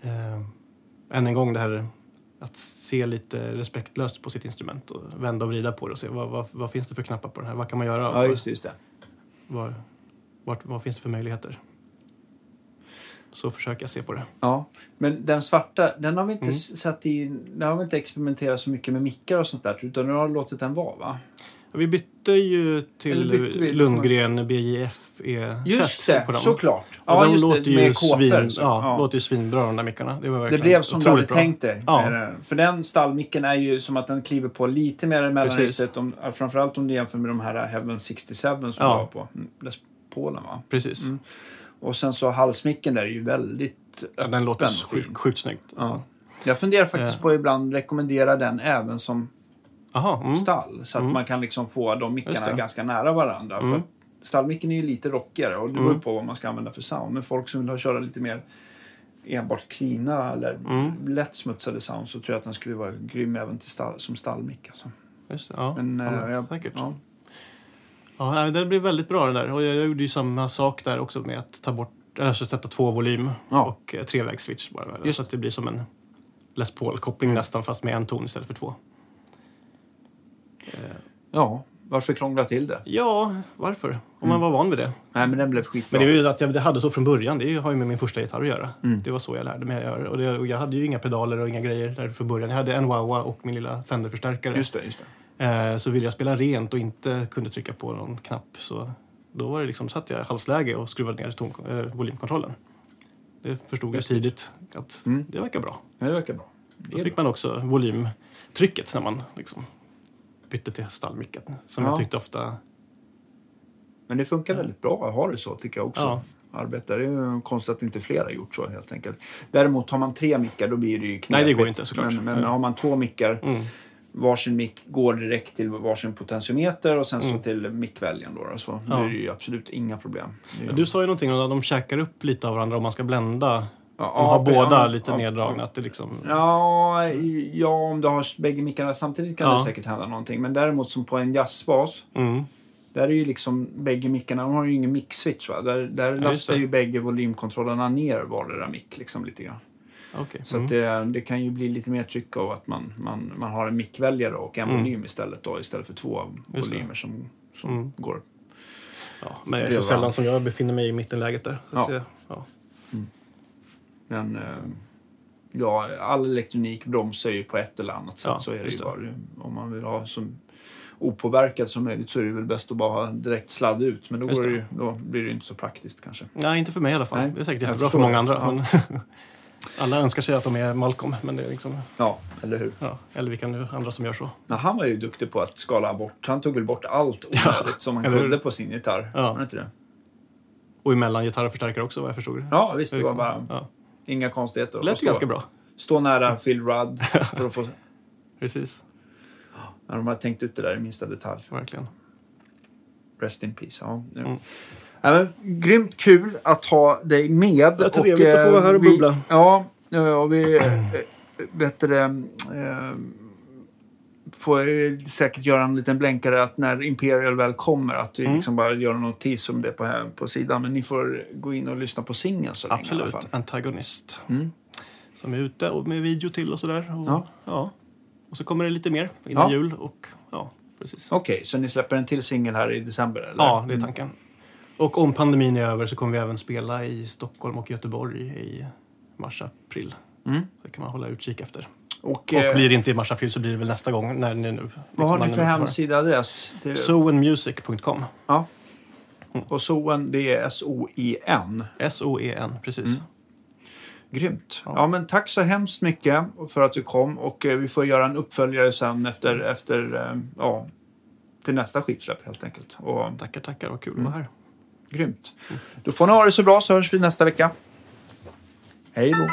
eh, än en gång det här att se lite respektlöst på sitt instrument och vända och vrida på det och se vad, vad, vad finns det för knappar på den här? Vad kan man göra? Ja, just. Just det. Vad, vart, vad finns det för möjligheter? Så försöker jag se på det. Ja, men den svarta, den har vi inte Mm. satt i... Den har vi inte experimenterat så mycket med mickar och sånt där, utan nu har låtit den vara, va? Vi bytte ju till bytte vi? Lundgren det, på dem. såklart. Och Ja, de just låter det, ju svin, ja, Ja. låter ju svinbra de där mickarna. Det, var Det blev som du hade bra. tänkt dig. Ja. För den stallmicken är ju som att den kliver på lite mer mellan Precis. riset. Om, framförallt om du jämför med de här Heaven 67 som Ja. du har på mm, Paulen, va? Precis. Mm. Och sen så halsmicken där är ju väldigt Ja, den låter öppen och fin. sjukt, sjukt snyggt. Ja. Alltså. Jag funderar faktiskt Ja. på att ibland rekommendera den även som Aha, mm. stall. Så att Mm. man kan liksom få de mickarna ganska nära varandra. Mm. För stallmicken är ju lite rockigare och det beror Mm. på vad man ska använda för sound. Men folk som vill ha köra lite mer enbart cleana eller Mm. lätt smutsade sound så tror jag att den skulle vara grym även till stall, som stallmick. Alltså. Just det, ja. Men, ja, eh, jag, säkert. Ja. Ja. det blir väldigt bra den där. Och jag gjorde ju samma sak där också med att ta bort, alltså sätta två volym Ja. och eh, trevägsswitch bara. Just. Så att det blir som en Les Paul-koppling nästan fast med en ton istället för två. ja, varför krångla till det? Ja, varför? Om man var van vid det. Nej, men den blev skitbra. Men det är ju att jag det hade så från början. Det har ju med min första gitarr att göra. Mm. Det var så jag lärde mig att göra. Och, det, och jag hade ju inga pedaler och inga grejer där från början. Jag hade en wah och min lilla Fender-förstärkare. Just det, just det. Eh, så ville jag spela rent och inte kunde trycka på någon knapp så då var det liksom, satt jag i halsläge och skruvade ner ton, eh, volymkontrollen. Det förstod jag tidigt att Mm. det verkar bra. Ja, det verkar bra. Det Då fick bra. man också volymtrycket när man liksom bytte till stallmicken. Som Ja. jag tyckte ofta... Men det funkar väldigt bra att ha det så tycker jag också. Ja. Arbeta. Det är ju konstigt att inte fler har gjort så helt enkelt. Däremot har man tre mickar då blir det ju knepigt. Nej, det går inte, såklart. Men, men har man två mickar, Mm. Varsin mick går direkt till varsin potentiometer och sen så Mm. till mickväljaren då. då så Ja. det ju absolut inga problem. Är- Du sa ju någonting om att de käkar upp lite av varandra om man ska blända. ja, De har båda ja, lite ja, neddragna. Ja. Att det liksom... Ja, ja, om du har bägge mickarna samtidigt kan Ja. det säkert hända någonting. Men däremot som på en jazzbas Mm. Där är ju liksom bägge mickarna, de har ju ingen mic-switch va? Där, där just lastar ju bägge volymkontrollerna ner vardera mick liksom lite grann. Okej. Så Mm. det, det kan ju bli lite mer tryck av att man, man, man har en mickväljare och en Mm. volym istället då istället för två Just volymer som, som Mm. går. Ja, men det är så sällan som jag befinner mig i mittenläget där. Så Ja. det, ja. Men eh, ja, all elektronik bromsar ju på ett eller annat sätt. Ja, så är det ju bara. Om man vill ha som opåverkat som möjligt så är det väl bäst att bara ha direkt sladd ut. Men då, det. det. ju, då blir det ju inte så praktiskt kanske. Nej, inte för mig i alla fall. Nej, det är säkert jättebra för många andra. Ja. Men alla önskar sig att de är Malcolm, men det är liksom, Ja, eller hur? ja, eller vilka nu andra som gör så. Men han var ju duktig på att skala bort. Han tog väl bort allt Ja, som han hur? kunde på sin gitarr. Ja. Var det inte det? Och emellan gitarr och förstärkare också vad jag förstod. Ja, visst. Det var Liksom, bara ja. inga konstigheter. Lät ju ganska bra. Stå nära Phil Rudd för att få... Precis, När de har tänkt ut det där i minsta detalj. verkligen. Rest in peace. Ja. Ja. Mm. Ja, men, grymt kul att ha dig med. Ja, trevligt att få vara här och vi, bubbla. Ja, eh, och vi eh, vet du det, eh, får eh, säkert göra en liten blänkare att när Imperial väl kommer att vi Mm. liksom bara gör en notis om det på, här, på sidan. Men ni får gå in och lyssna på singeln så länge i alla Absolut. fall. Antagonist. Mm. Som är ute och med video till och sådär. Och, Ja. ja. Och så kommer det lite mer innan Ja. jul. Och, ja, precis. Okej, så ni släpper en till singel här i december? Eller? Ja, det är tanken. Och om pandemin är över så kommer vi även spela i Stockholm och Göteborg i mars-april. Mm. Det kan man hålla utkik efter. Och, Och eh, blir det inte i mars-april så blir det väl nästa gång. När ni nu, liksom vad har ni för hemsidaadress? Soenmusic.com. Ja. Och Soen, det är S-O-I-N. S-O-E-N, precis. Mm. Grymt. Ja. Ja. men tack så hemskt mycket för att du kom. Och eh, vi får göra en uppföljare sen efter, efter eh, ja, till nästa skivsläpp helt enkelt. Och, Tackar, tackar. Vad kul Mm. att vara här grymt. Då får ni ha det så bra så hörs vi nästa vecka. Hej då.